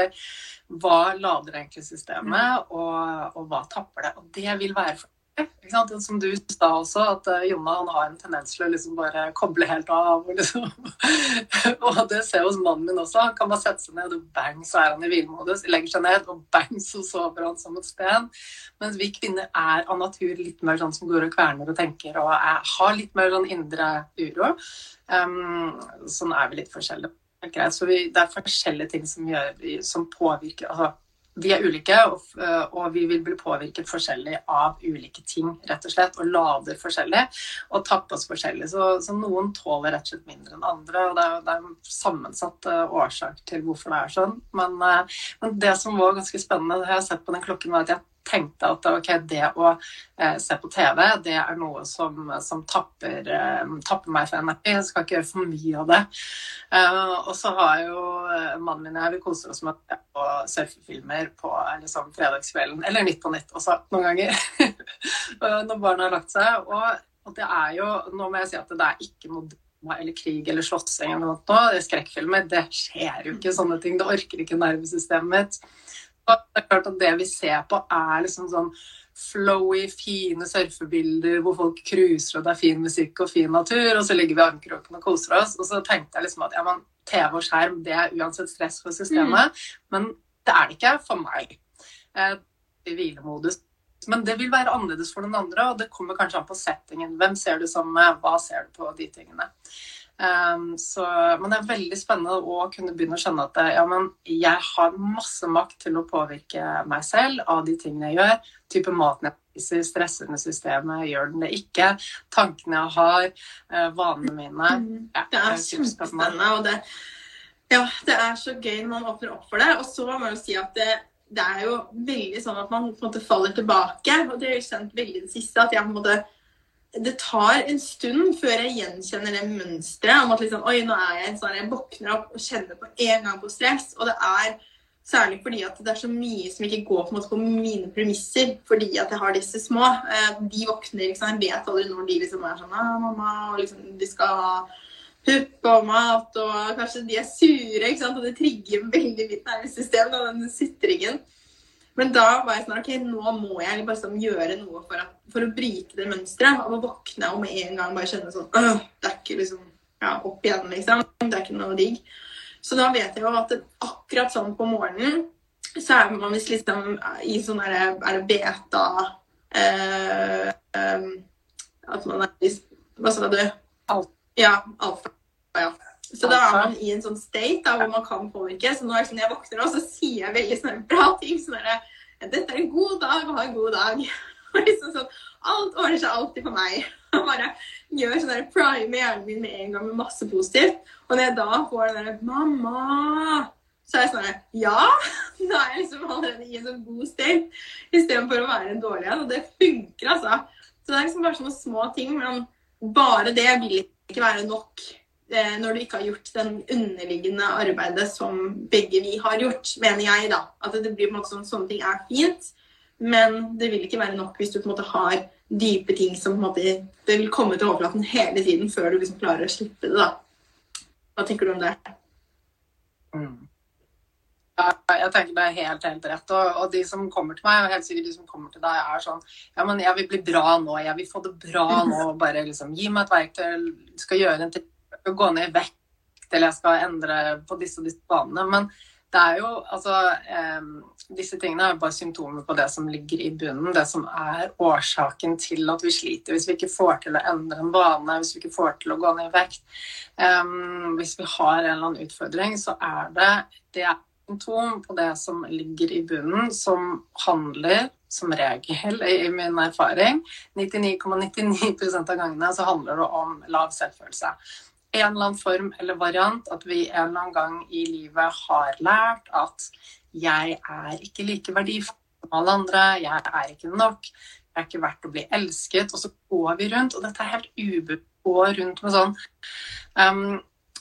hva lader egentlig systemet, og, og hva tapper det. Og det vil være for som du sa også, at uh, Jonna har en tendens til å liksom bare koble helt av. Liksom. og det ser jeg hos mannen min også. Han kan bare sette seg ned, og bang, så er han i hvilemodus. Legger seg ned, og bang, så sover han som et sten. Mens vi kvinner er av natur litt mer sånn som går og kverner og tenker, og er, har litt mer sånn indre uro. Um, sånn er vi litt forskjellige. Så vi, det er forskjellige ting som, gjør, som påvirker altså vi er ulike, eh, og, vi vil bli påvirket forskjellig av ulike ting, rett og slett. Og lader forskjellig, og tappes forskjellig. Så, så, noen tåler rett og slett mindre enn andre. Og det er, det er en sammensatt uh, årsak til hvorfor det er sånn. Men, uh, men, det som var ganske spennende, det har jeg sett på den klokken, var at jeg tenkte at ok, det å eh, se på TV, det er noe som, som tapper, eh, tapper, meg for energi. Jeg skal ikke gjøre for mye av det. Eh, og så har jo eh, mannen min og jeg vi koser oss med å se på surfefilmer på liksom, fredagskvelden, eller Nytt på Nytt også, noen ganger. når barna har lagt seg. Og, og, det er jo Nå må jeg si at det er ikke noe eller krig eller slåssing eller noe. Skrekkfilmer, det skjer jo ikke sånne ting. Det orker ikke nervesystemet mitt. Det er klart at det vi ser på, er liksom sånn flowy, fine surfebilder hvor folk cruiser og det er fin musikk og fin natur, og så ligger vi i armkroken og koser oss. Og så tenkte jeg liksom at ja, men TV og skjerm det er uansett stress for systemet, mm. men det er det ikke for meg. Eh, hvilemodus. Men det vil være annerledes for den andre, og det kommer kanskje an på settingen. Hvem ser du som med, hva ser du på de tingene. Um, så, men det er veldig spennende å kunne begynne å skjønne at ja, jeg har masse makt til å påvirke meg selv av de tingene jeg gjør. Type maten jeg spiser, stresser med systemet, gjør den det ikke. Tankene jeg har, uh, vanene mine. Mm. Ja, det er kjempespennende. Og det, ja, det er så gøy når man åpner opp for det. Og så må man jo si at det, det er jo veldig sånn at man på en måte faller tilbake. Og det har jeg kjent veldig i det siste. at jeg på en måte det tar en stund før jeg gjenkjenner det mønsteret om at liksom, oi, nå er jeg sånn, jeg våkner opp og kjenner på en gang på stress. Og det er særlig fordi at det er så mye som ikke går på, på mine premisser fordi at jeg har disse små. Eh, de våkner, liksom, jeg vet aldri når de liksom er sånn ah, mamma, og liksom, de skal ha pupp og mat, og kanskje de er sure, ikke sant? og det trigger veldig mitt nervesystem, den sutringen. Men da var jeg sånn OK, nå må jeg bare sånn, gjøre noe for, at, for, å bryte det mønsteret. Og våkne og med en gang bare kjenne sånn øh, Det er ikke liksom ja, opp igjen, liksom. Det er ikke noe digg. Så da vet jeg jo at akkurat sånn på morgenen så er man visst liksom i sånn derre Er det beta øh, øh, At man er Hva sa du? Alfa. Ja. Alfa. Ja. Så da er man i en sånn state da, hvor man kan påvirke. Så nå det sånn, når jeg våkner nå, så sier jeg veldig sånne bra ting. sånn at 'Dette er en god dag, ha en god dag.' Og liksom sånn, Alt ordner seg alltid for meg. Og bare gjør sånn der, prime hjernen min med en gang med masse positivt. Og når jeg da får den derre 'Mamma' så er jeg sånn Ja! Da er jeg liksom allerede i en sånn god state istedenfor å være en dårlig en. Og det funker, altså. Så det er liksom bare sånne små ting. Men bare det vil ikke være nok når du ikke har gjort den underliggende arbeidet som begge vi har gjort, mener jeg, da. At det blir på en måte sånn sånne ting er fint, men det vil ikke være nok hvis du på en måte har dype ting som på en måte Det vil komme til overflaten hele tiden før du liksom klarer å slippe det, da. Hva tenker du om det? Mm. Ja, jeg tenker det er helt, helt rett. Og, og, de som kommer til meg, og helt sikkert de som kommer til deg, er sånn Ja, men jeg vil bli bra nå. Jeg vil få det bra nå. Bare liksom gi meg et verktøy. Skal gjøre en ting skal gå ned i vekt, eller jeg skal endre på disse og disse banene. Men det er jo altså eh, Disse tingene er jo bare symptomer på det som ligger i bunnen. Det som er årsaken til at vi sliter. Hvis vi ikke får til å endre en bane, hvis vi ikke får til å gå ned i vekt. Eh, hvis vi har en eller annen utfordring, så er det det er symptom på det som ligger i bunnen, som handler som regel, i min erfaring, 99,99 ,99 av gangene så handler det om lav selvfølelse en eller annen form eller variant at vi en eller annen gang i livet har lært at jeg er ikke like verdifull som alle andre, jeg er ikke nok, jeg er ikke verdt å bli elsket. Og så går vi rundt, og dette er helt ubevisst, rundt med sånn um,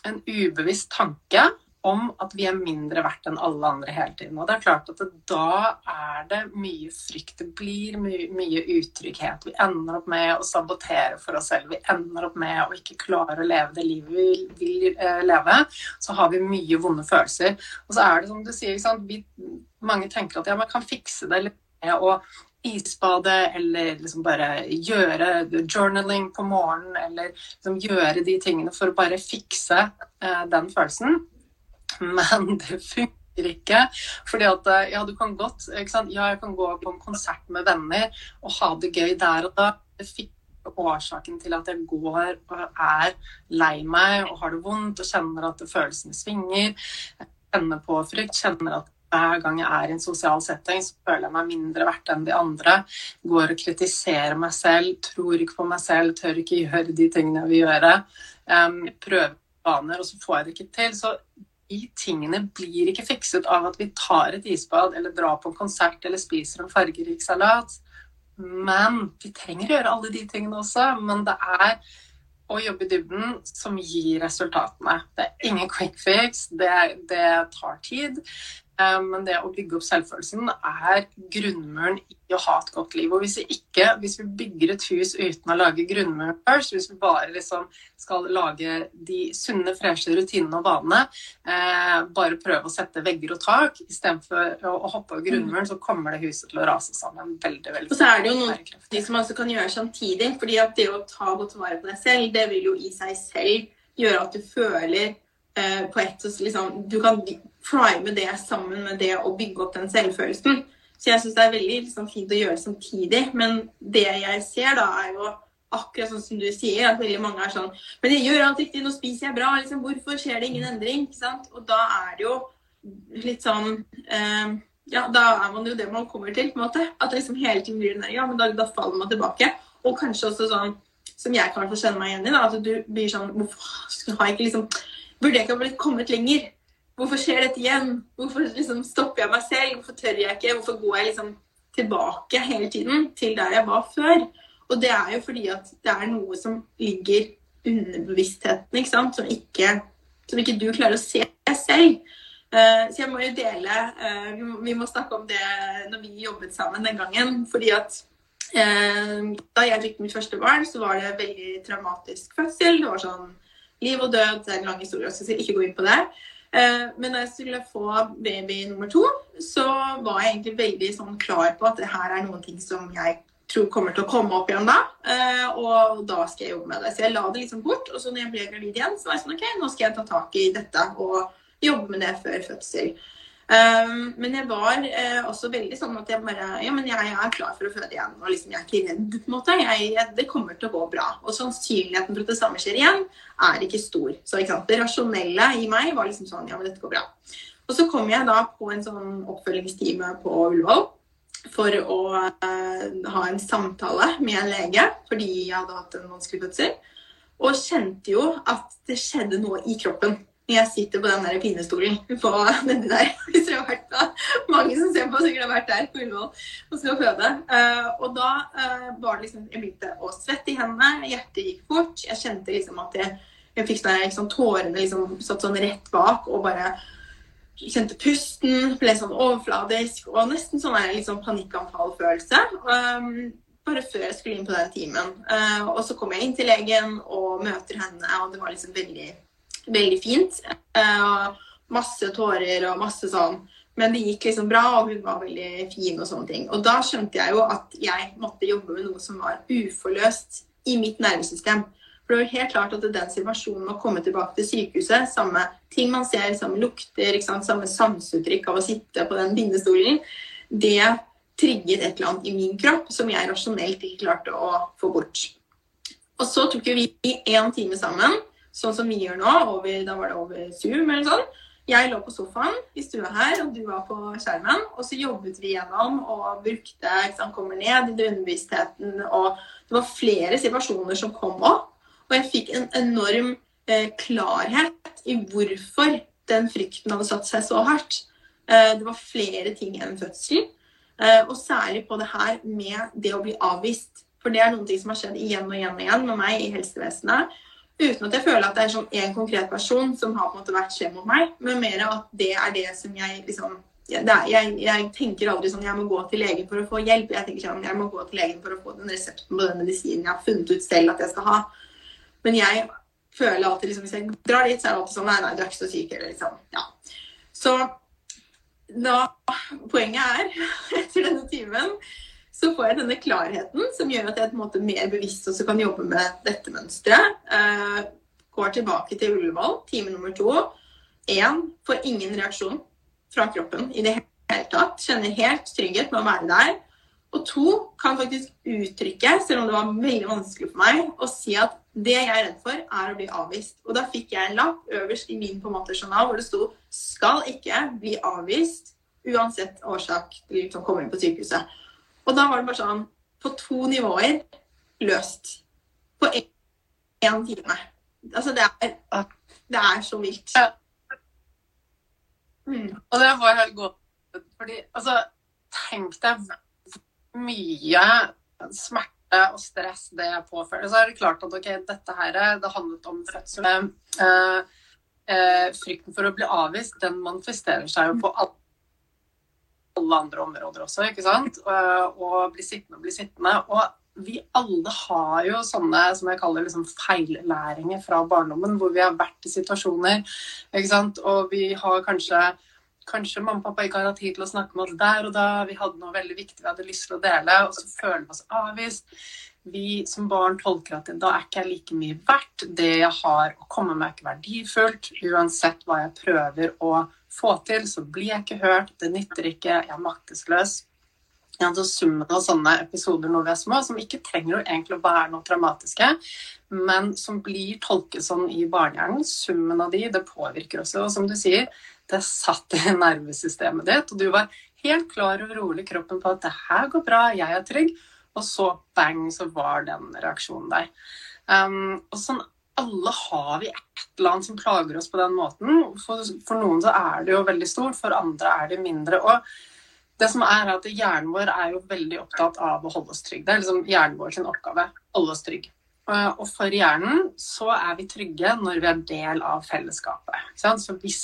en ubevisst tanke om at vi er mindre verdt enn alle andre hele tiden. Og det er klart at det, da er det mye frykt. Det blir mye, mye, utrygghet. Vi ender opp med å sabotere for oss selv. Vi ender opp med å ikke klare å leve det livet vi vil, eh, leve. Så har vi mye vonde følelser. Og så er det som du sier, vi, mange tenker at ja, man kan fikse det litt med å isbade eller liksom bare gjøre journaling på morgenen eller liksom gjøre de tingene for å bare fikse eh, den følelsen. Men det funker ikke. Fordi at eh, ja, du kan godt Ja, jeg kan gå på en konsert med venner og ha det gøy der og da. Det fikk årsaken til at jeg går og er lei meg og har det vondt og kjenner at følelsene svinger. Kjenner på frykt, kjenner at hver gang jeg er i en sosial setting, så føler jeg meg mindre verdt enn de andre. Går og kritiserer meg selv, tror ikke på meg selv, tør ikke gjøre de tingene jeg vil gjøre. Um, prøver vaner, og så får jeg det ikke til. Så de tingene blir ikke fikset av at vi tar et isbad eller drar på en konsert eller spiser en fargerik salat. Men vi trenger å gjøre alle de tingene også. Men det er å jobbe i dybden som gir resultatene. Det er ingen quick fix. Det, det tar tid. Eh, men det å bygge opp selvfølelsen er grunnmuren i å ha et godt liv. Og hvis vi ikke, hvis vi bygger et hus uten å lage grunnmuren først, hvis vi bare liksom skal lage de sunne, freshe rutinene og vanene, eh, bare prøve å sette vegger og tak istedenfor å, å hoppe over grunnmuren, så kommer det huset til å rase sammen veldig, veldig Og så er det jo noe de som altså kan gjøre samtidig. fordi at det å ta godt vare på deg selv, det vil jo i seg selv gjøre at du føler eh, på ett liksom, Du kan prime det sammen med det å bygge opp den selvfølelsen. Så jeg syns det er veldig liksom, fint å gjøre det samtidig. Men det jeg ser, da, er jo akkurat sånn som du sier, at veldig mange er sånn Men jeg gjør alt riktig, nå spiser jeg bra. Liksom, hvorfor skjer det ingen endring? Ikke sant? Og da er det jo litt sånn eh, Ja, da er man jo det man kommer til, på en måte. At det liksom hele tiden blir den der Ja, men da, da faller man tilbake. Og kanskje også sånn som jeg kan kjenne meg igjen i, da, at du blir sånn Hvorfor har jeg ikke liksom Burde jeg ikke ha blitt kommet lenger? Hvorfor skjer dette igjen? Hvorfor liksom stopper jeg meg selv? Hvorfor tør jeg ikke? Hvorfor går jeg liksom tilbake hele tiden til der jeg var før? Og det er jo fordi at det er noe som ligger under bevisstheten, ikke sant? Som ikke, som ikke du klarer å se selv. Uh, så jeg må jo dele uh, vi, må, snakke om det når vi jobbet sammen den gangen. Fordi at uh, da jeg fikk mitt første barn, så var det veldig traumatisk fødsel. Det var sånn liv og død. Det er en lang historie, så jeg skal ikke gå inn på det. Eh, men da jeg skulle få baby nummer to, så var jeg egentlig veldig sånn klar på at det her er noen ting som jeg tror kommer til å komme opp igjen da. Eh, og da skal jeg jobbe med det. Så jeg la det liksom bort. Og så når jeg ble gravid igjen, så var jeg sånn OK, nå skal jeg ta tak i dette og jobbe med det før fødsel. Um, men jeg var uh, også veldig sånn at jeg bare Ja, men jeg er klar for å føde igjen. Og liksom, jeg er ikke redd, på en måte. Jeg, jeg, det kommer til å gå bra. Og sannsynligheten for at det samme skjer igjen, er ikke stor. Så ikke sant? det rasjonelle i meg var liksom sånn Ja, men dette går bra. Og så kom jeg da på en sånn oppfølgingstime på Ullevål for å uh, ha en samtale med en lege fordi jeg hadde hatt en vanskelig fødsel. Og kjente jo at det skjedde noe i kroppen jeg sitter på den der pinestolen på nedi der. Hvis dere har vært da. Mange som ser på, sikkert har vært der på Ullevål og skal føde. Uh, og da uh, var det liksom Jeg begynte å svette i hendene, hjertet gikk fort. Jeg kjente liksom at jeg, jeg fikk sånn, liksom, tårene liksom satt sånn rett bak og bare kjente pusten, ble sånn overfladisk og nesten sånn der liksom panikkanfallfølelse. Um, bare før jeg skulle inn på den timen. Uh, og så kom jeg inn til legen og møter henne, og det var liksom veldig veldig fint. og masse tårer og masse sånn. Men det gikk liksom bra, og hun var veldig fin og sånne ting. Og da skjønte jeg jo at jeg måtte jobbe med noe som var uforløst i mitt nervesystem. For det var helt klart at den situasjonen å komme tilbake til sykehuset, samme ting man ser, samme lukter, samme sansuttrykk av å sitte på den bindestolen, det trigget et eller annet i min kropp som jeg rasjonelt ikke klarte å få bort. Og så tok vi én time sammen sånn som vi gjør nå. Over, da var det over Zoom eller sånn. Jeg lå på sofaen i stua her, og du var på skjermen. Og så jobbet vi gjennom og brukte ikke sant, Kommer ned i underbevisstheten. Og det var flere situasjoner som kom opp. Og jeg fikk en enorm eh, klarhet i hvorfor den frykten hadde satt seg så hardt. Eh, det var flere ting enn fødsel. Eh, og særlig på det her med det å bli avvist. For det er noen ting som har skjedd igjen og igjen og igjen med meg i helsevesenet. Uten at jeg føler at det er sånn konkret person som har på en måte vært slem mot meg, men mer at det er det som jeg liksom er, jeg, jeg, tenker aldri sånn jeg må gå til legen for å få hjelp. Jeg tenker sånn jeg må gå til legen for å få den resepten på den medisinen jeg har funnet ut selv at jeg skal ha. Men jeg føler alltid liksom, hvis jeg drar dit, så er det alltid sånn Nei, nei, du er ikke så syk. Eller liksom. Ja. Så da Poenget er, etter denne timen så får jeg denne klarheten som gjør at jeg på en måte mer bevisst også kan jobbe med dette mønsteret. Uh, går tilbake til Ullevål, time nummer to. Én får ingen reaksjon fra kroppen i det hele tatt. Kjenner helt trygghet med å være der. Og to kan faktisk uttrykke, selv om det var veldig vanskelig for meg, å si at det jeg er redd for, er å bli avvist. Og da fikk jeg en lapp øverst i min på en måte journal hvor det sto 'skal ikke bli avvist' uansett årsak til å komme inn på sykehuset. Og da var det bare sånn På to nivåer løst. På én time. Altså, det er, det er så vilt. Ja. Mm. Og det var helt godt. Fordi, altså, tenk deg mye smerte og stress det påfører. Så er det klart at ok, dette her, det handlet om fødsel. Eh, eh, frykten for å bli avvist, den manifesterer seg jo på alle alle andre områder også, ikke sant. Og bli sittende og bli sittende. Og vi alle har jo sånne som jeg kaller liksom feillæringer fra barndommen, hvor vi har vært i situasjoner, ikke sant. Og vi har kanskje Kanskje mamma og pappa ikke har hatt tid til å snakke med oss der og da. Vi hadde noe veldig viktig vi hadde lyst til å dele, og så føler vi oss avvist vi som barn tolker at da er ikke jeg like mye verdt. Det jeg har å komme med, er ikke verdifullt. Uansett hva jeg prøver å få til, så blir jeg ikke hørt. Det nytter ikke. Jeg er maktesløs. Ja, så summen av sånne episoder når vi er små, som ikke trenger jo egentlig å være noe traumatiske, men som blir tolket sånn i barnehjernen, summen av de, det påvirker også. Og som du sier, det satt i nervesystemet ditt, og du var helt klar og rolig i kroppen på at det her går bra, jeg er trygg. Og så bang, så var den reaksjonen der. Um, og sånn alle har vi et eller annet som plager oss på den måten. For, for, noen så er det jo veldig stort, for andre er det mindre. Og det som er at Hjernen vår er jo veldig opptatt av å holde oss trygge. Det er liksom hjernen vår sin oppgave. Holde oss trygge. Eh, og for hjernen så er vi trygge når vi er del av fellesskapet. Så hvis,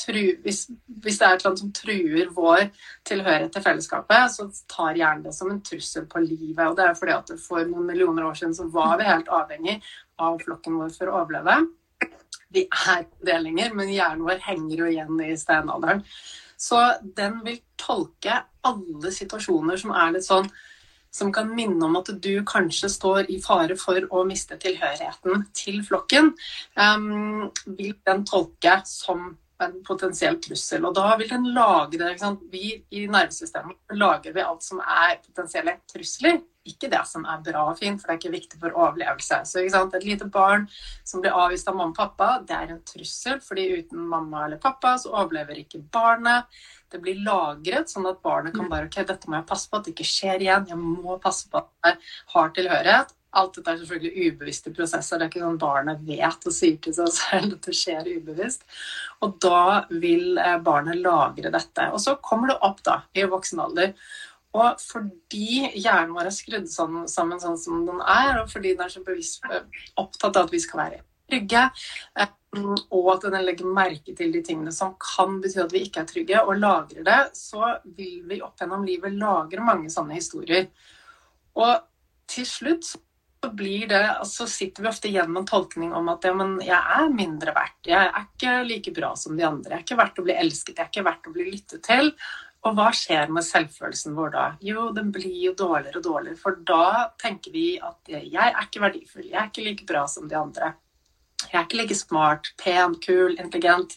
tru, hvis, hvis, det er et eller annet som truer vår tilhørighet til fellesskapet, så tar hjernen det som en trussel på livet. Og det er fordi at for noen millioner år siden så var vi helt avhengig av flokken vår for å overleve. Vi er det lenger, men hjernen vår henger jo igjen i steinalderen. Så den vil tolke alle situasjoner som er litt sånn som kan minne om at du kanskje står i fare for å miste tilhørigheten til flokken, um, vil den tolke som en potensiell trussel. Og da vil den lagre Vi i nervesystemet lager vi alt som er potensielle trusler. Ikke det som er bra og fint, for det er ikke viktig for overlevelse. Så Et lite barn som blir avvist av mamma og pappa, det er en trussel. fordi uten mamma eller pappa så overlever ikke barnet det blir lagret, sånn at barnet kan bare OK, dette må jeg passe på at det ikke skjer igjen. Jeg må passe på at jeg har tilhørighet. Alt dette er selvfølgelig ubevisste prosesser. Det er ikke sånn barnet vet og sier til seg selv at det skjer ubevisst. Og da vil eh, barnet lagre dette. Og så kommer det opp da, i voksen alder. Og fordi hjernen vår er skrudd sånn, sammen sånn som den er, og fordi den er så bevisst eh, opptatt av at vi skal være trygge, eh, og at den legger merke til de tingene som kan bety at vi ikke er trygge, og lagrer det, så vil vi opp gjennom livet lagre mange sånne historier. Og til slutt så blir det, altså sitter vi ofte igjen med en tolkning om at ja, men jeg er mindre verdt. Jeg er ikke like bra som de andre. Jeg er ikke verdt å bli elsket. Jeg er ikke verdt å bli lyttet til. Og hva skjer med selvfølelsen vår da? Jo, den blir jo dårligere og dårligere. For da tenker vi at jeg er ikke verdifull. Jeg er ikke like bra som de andre. Jeg er ikke like smart, pen, kul, intelligent.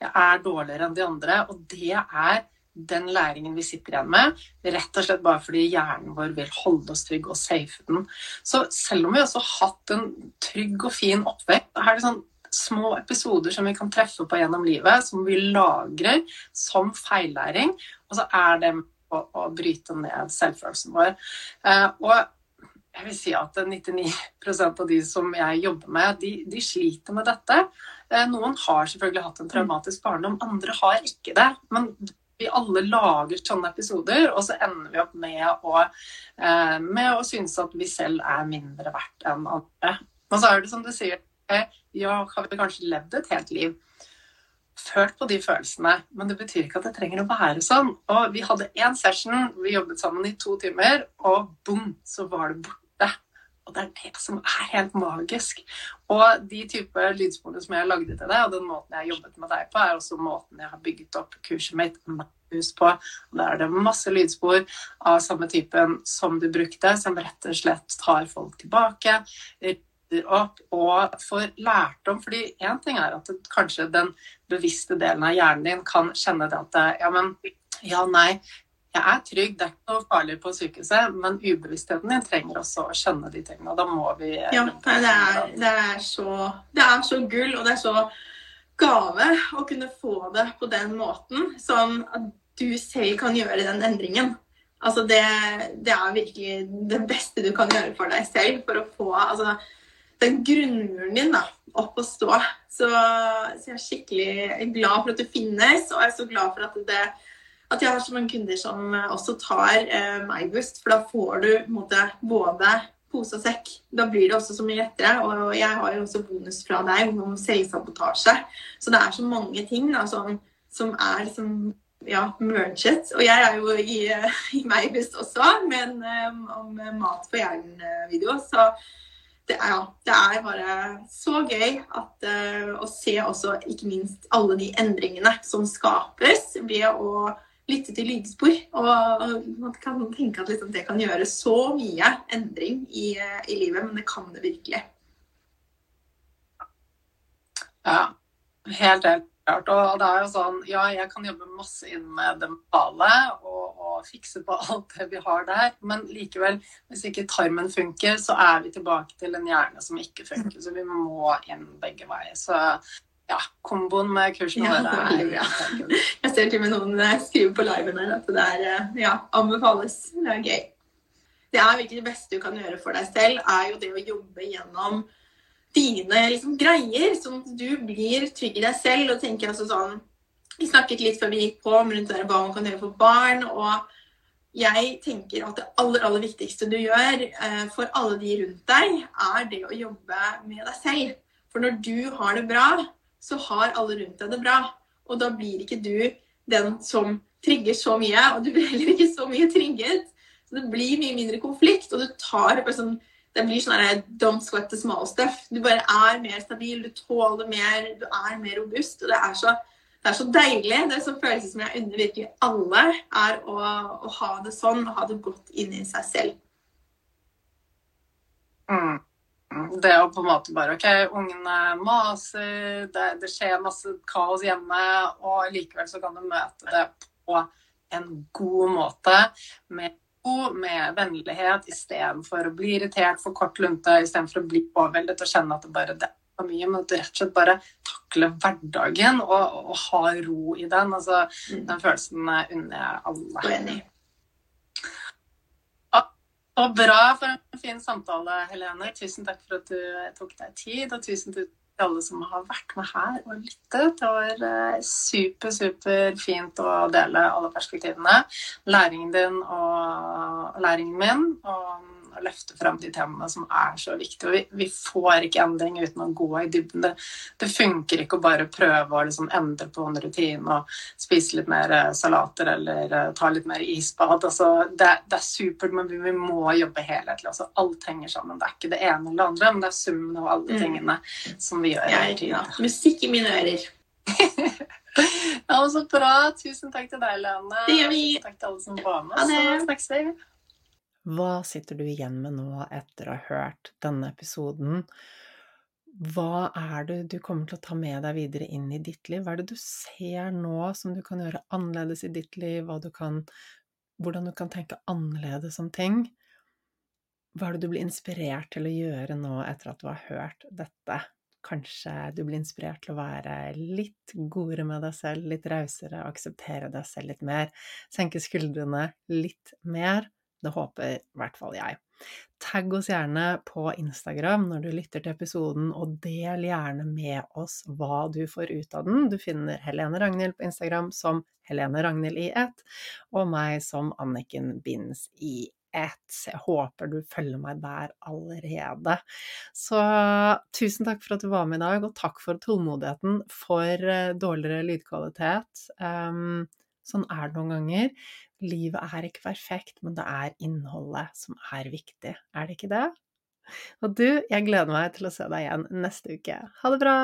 Jeg er dårligere enn de andre. Og det er den læringen vi sitter igjen med, rett og slett bare fordi hjernen vår vil holde oss trygg og safe den. Så selv om vi også har hatt en trygg og fin oppvekst, er det sånn små episoder som vi kan treffe på gjennom livet, som vi lagrer som feillæring, og så er det på å bryte ned selvfølelsen vår. Eh, og jeg vil si at 99% av de som jeg jobber med, de, de, sliter med dette. Eh, noen har selvfølgelig hatt en traumatisk barndom, andre har ikke det. Men vi alle lager sånne episoder, og så ender vi opp med å, eh, med å synes at vi selv er mindre verdt enn andre. Og så er det som du sier, ja, har vi kanskje levd et helt liv? Følt på de følelsene, men det betyr ikke at det trenger å være sånn. Og vi hadde én session, vi jobbet sammen i to timer, og bom, så var det borte og det er det som er helt magisk. Og de type lydsporene som jeg har lagd til deg, og den måten jeg har jobbet med deg på, er også måten jeg har bygget opp kurset mitt hus på. Og da er det masse lydspor av samme typen som du brukte, som rett og slett tar folk tilbake, rydder opp og får lærdom. Fordi én ting er at det, kanskje den bevisste delen av hjernen din kan kjenne det at ja, men ja, nei, jeg er trygg, det er ikke noe farlig på sykehuset, men ubevisstheten din trenger også å skjønne de tingene. Og da må vi Ja, det er, det er, så, det er så gull, og det er så gave å kunne få det på den måten. Sånn at du selv kan gjøre den endringen. Altså det, det er virkelig det beste du kan gjøre for deg selv for å få altså, den grunnmuren din da, opp og stå. Så, så jeg er skikkelig glad for at du finnes, og jeg er så glad for at det at jeg har så mange kunder som eh, også tar eh, MyBoost. For da får du måte, både pose og sekk. Da blir det også så mye lettere. Og jeg har jo også bonus fra deg om selvsabotasje. Så det er så mange ting da, som, som er liksom ja, merget. Og jeg er jo i, i meg også, men um, om mat for hjernen-video. Så det er, ja, det er bare så gøy at, uh, å se også ikke minst alle de endringene som skapes ved å lytte til lydspor. Og man kan tenke at liksom, det kan gjøre så mye endring i, i livet, men det kan det virkelig. Ja, helt helt klart. Og det er jo sånn, ja, jeg kan jobbe masse inn med det mentale og, og, fikse på alt det vi har der, men likevel, hvis ikke tarmen funker, så er vi tilbake til en hjerne som ikke funker. Så vi må inn begge veier. Så ja, komboen med kursene ja, våre er bra. Jeg ser til og med noen skriver på liven her at det er eh, ja, anbefales. Det er gøy. Det er virkelig det beste du kan gjøre for deg selv, er jo det å jobbe gjennom dine liksom, greier, sånn at du blir trygg i deg selv. og tenker altså sånn, Vi snakket litt før vi gikk på om rundt hva man kan gjøre for barn. og jeg tenker at det aller, aller viktigste du gjør eh, for alle de rundt deg, er det å jobbe med deg selv. For når du har det bra, så har alle rundt deg det bra. Og da blir ikke du den som trigger så mye, og du blir heller ikke så mye trigget. Så det blir mye mindre konflikt, og du tar sånn, Det blir sånn her don't sweat the small stuff. Du bare er mer stabil, du tåler mer, du er mer robust. Og det er så, det er så deilig. Det er sånn følelse som jeg unner virkelig alle, er å, å, ha det sånn, ha det godt inni seg selv. Mm det å på en måte bare OK, ungene maser, det, det, skjer masse kaos hjemme, og likevel så kan du møte det på en god måte. Med med vennlighet istedenfor å bli irritert for kort lunte, istedenfor å bli overveldet og kjenne at det bare det er for mye, men at du rett og slett bare takler hverdagen og, og har ro i den. Altså, mm. Den følelsen unner jeg alle. Enig. Og bra for en fin samtale, Helene. Tusen takk for at du tok deg tid. Og tusen takk til alle som har vært med her og lyttet. Det var eh, super, super fint å dele alle perspektivene. Læringen din og læringen min. Og å løfte fram de temaene som er så viktige. Og vi, vi får ikke endring uten å gå i dybden. Det, det funker ikke å bare prøve å liksom endre på en rutine og spise litt mer eh, salater eller uh, ta litt mer isbad. Altså, det, det, er supert, men vi, vi må jobbe helhetlig. Altså, alt henger sammen. Det er ikke det ene eller det andre, men det er summen av alle mm. tingene som vi gjør Jeg. Ja, musikk i mine ører. ja, så bra. Tusen takk til deg, Lene. Det gjør vi. Takk til alle som var med. Så snakkes vi. Hva sitter du igjen med nå etter å ha hørt denne episoden? Hva er det du kommer til å ta med deg videre inn i ditt liv? Hva er det du ser nå som du kan gjøre annerledes i ditt liv? Du kan, hvordan du kan tenke annerledes om ting? Hva er det du blir inspirert til å gjøre nå etter at du har hørt dette? Kanskje du blir inspirert til å være litt godere med deg selv, litt rausere, akseptere deg selv litt mer, senke skuldrene litt mer. Det håper i hvert fall jeg. Tagg oss gjerne på Instagram når du lytter til episoden, og del gjerne med oss hva du får ut av den. Du finner Helene Ragnhild på Instagram som Helene Ragnhild i ett, og meg som Anniken Binds i ett. Jeg håper du følger meg der allerede. Så tusen takk for at du var med i dag, og takk for tålmodigheten for eh, dårligere lydkvalitet. Um, sånn er det noen ganger. Livet er ikke perfekt, men det er innholdet som er viktig, er det ikke det? Og du, jeg gleder meg til å se deg igjen neste uke. Ha det bra!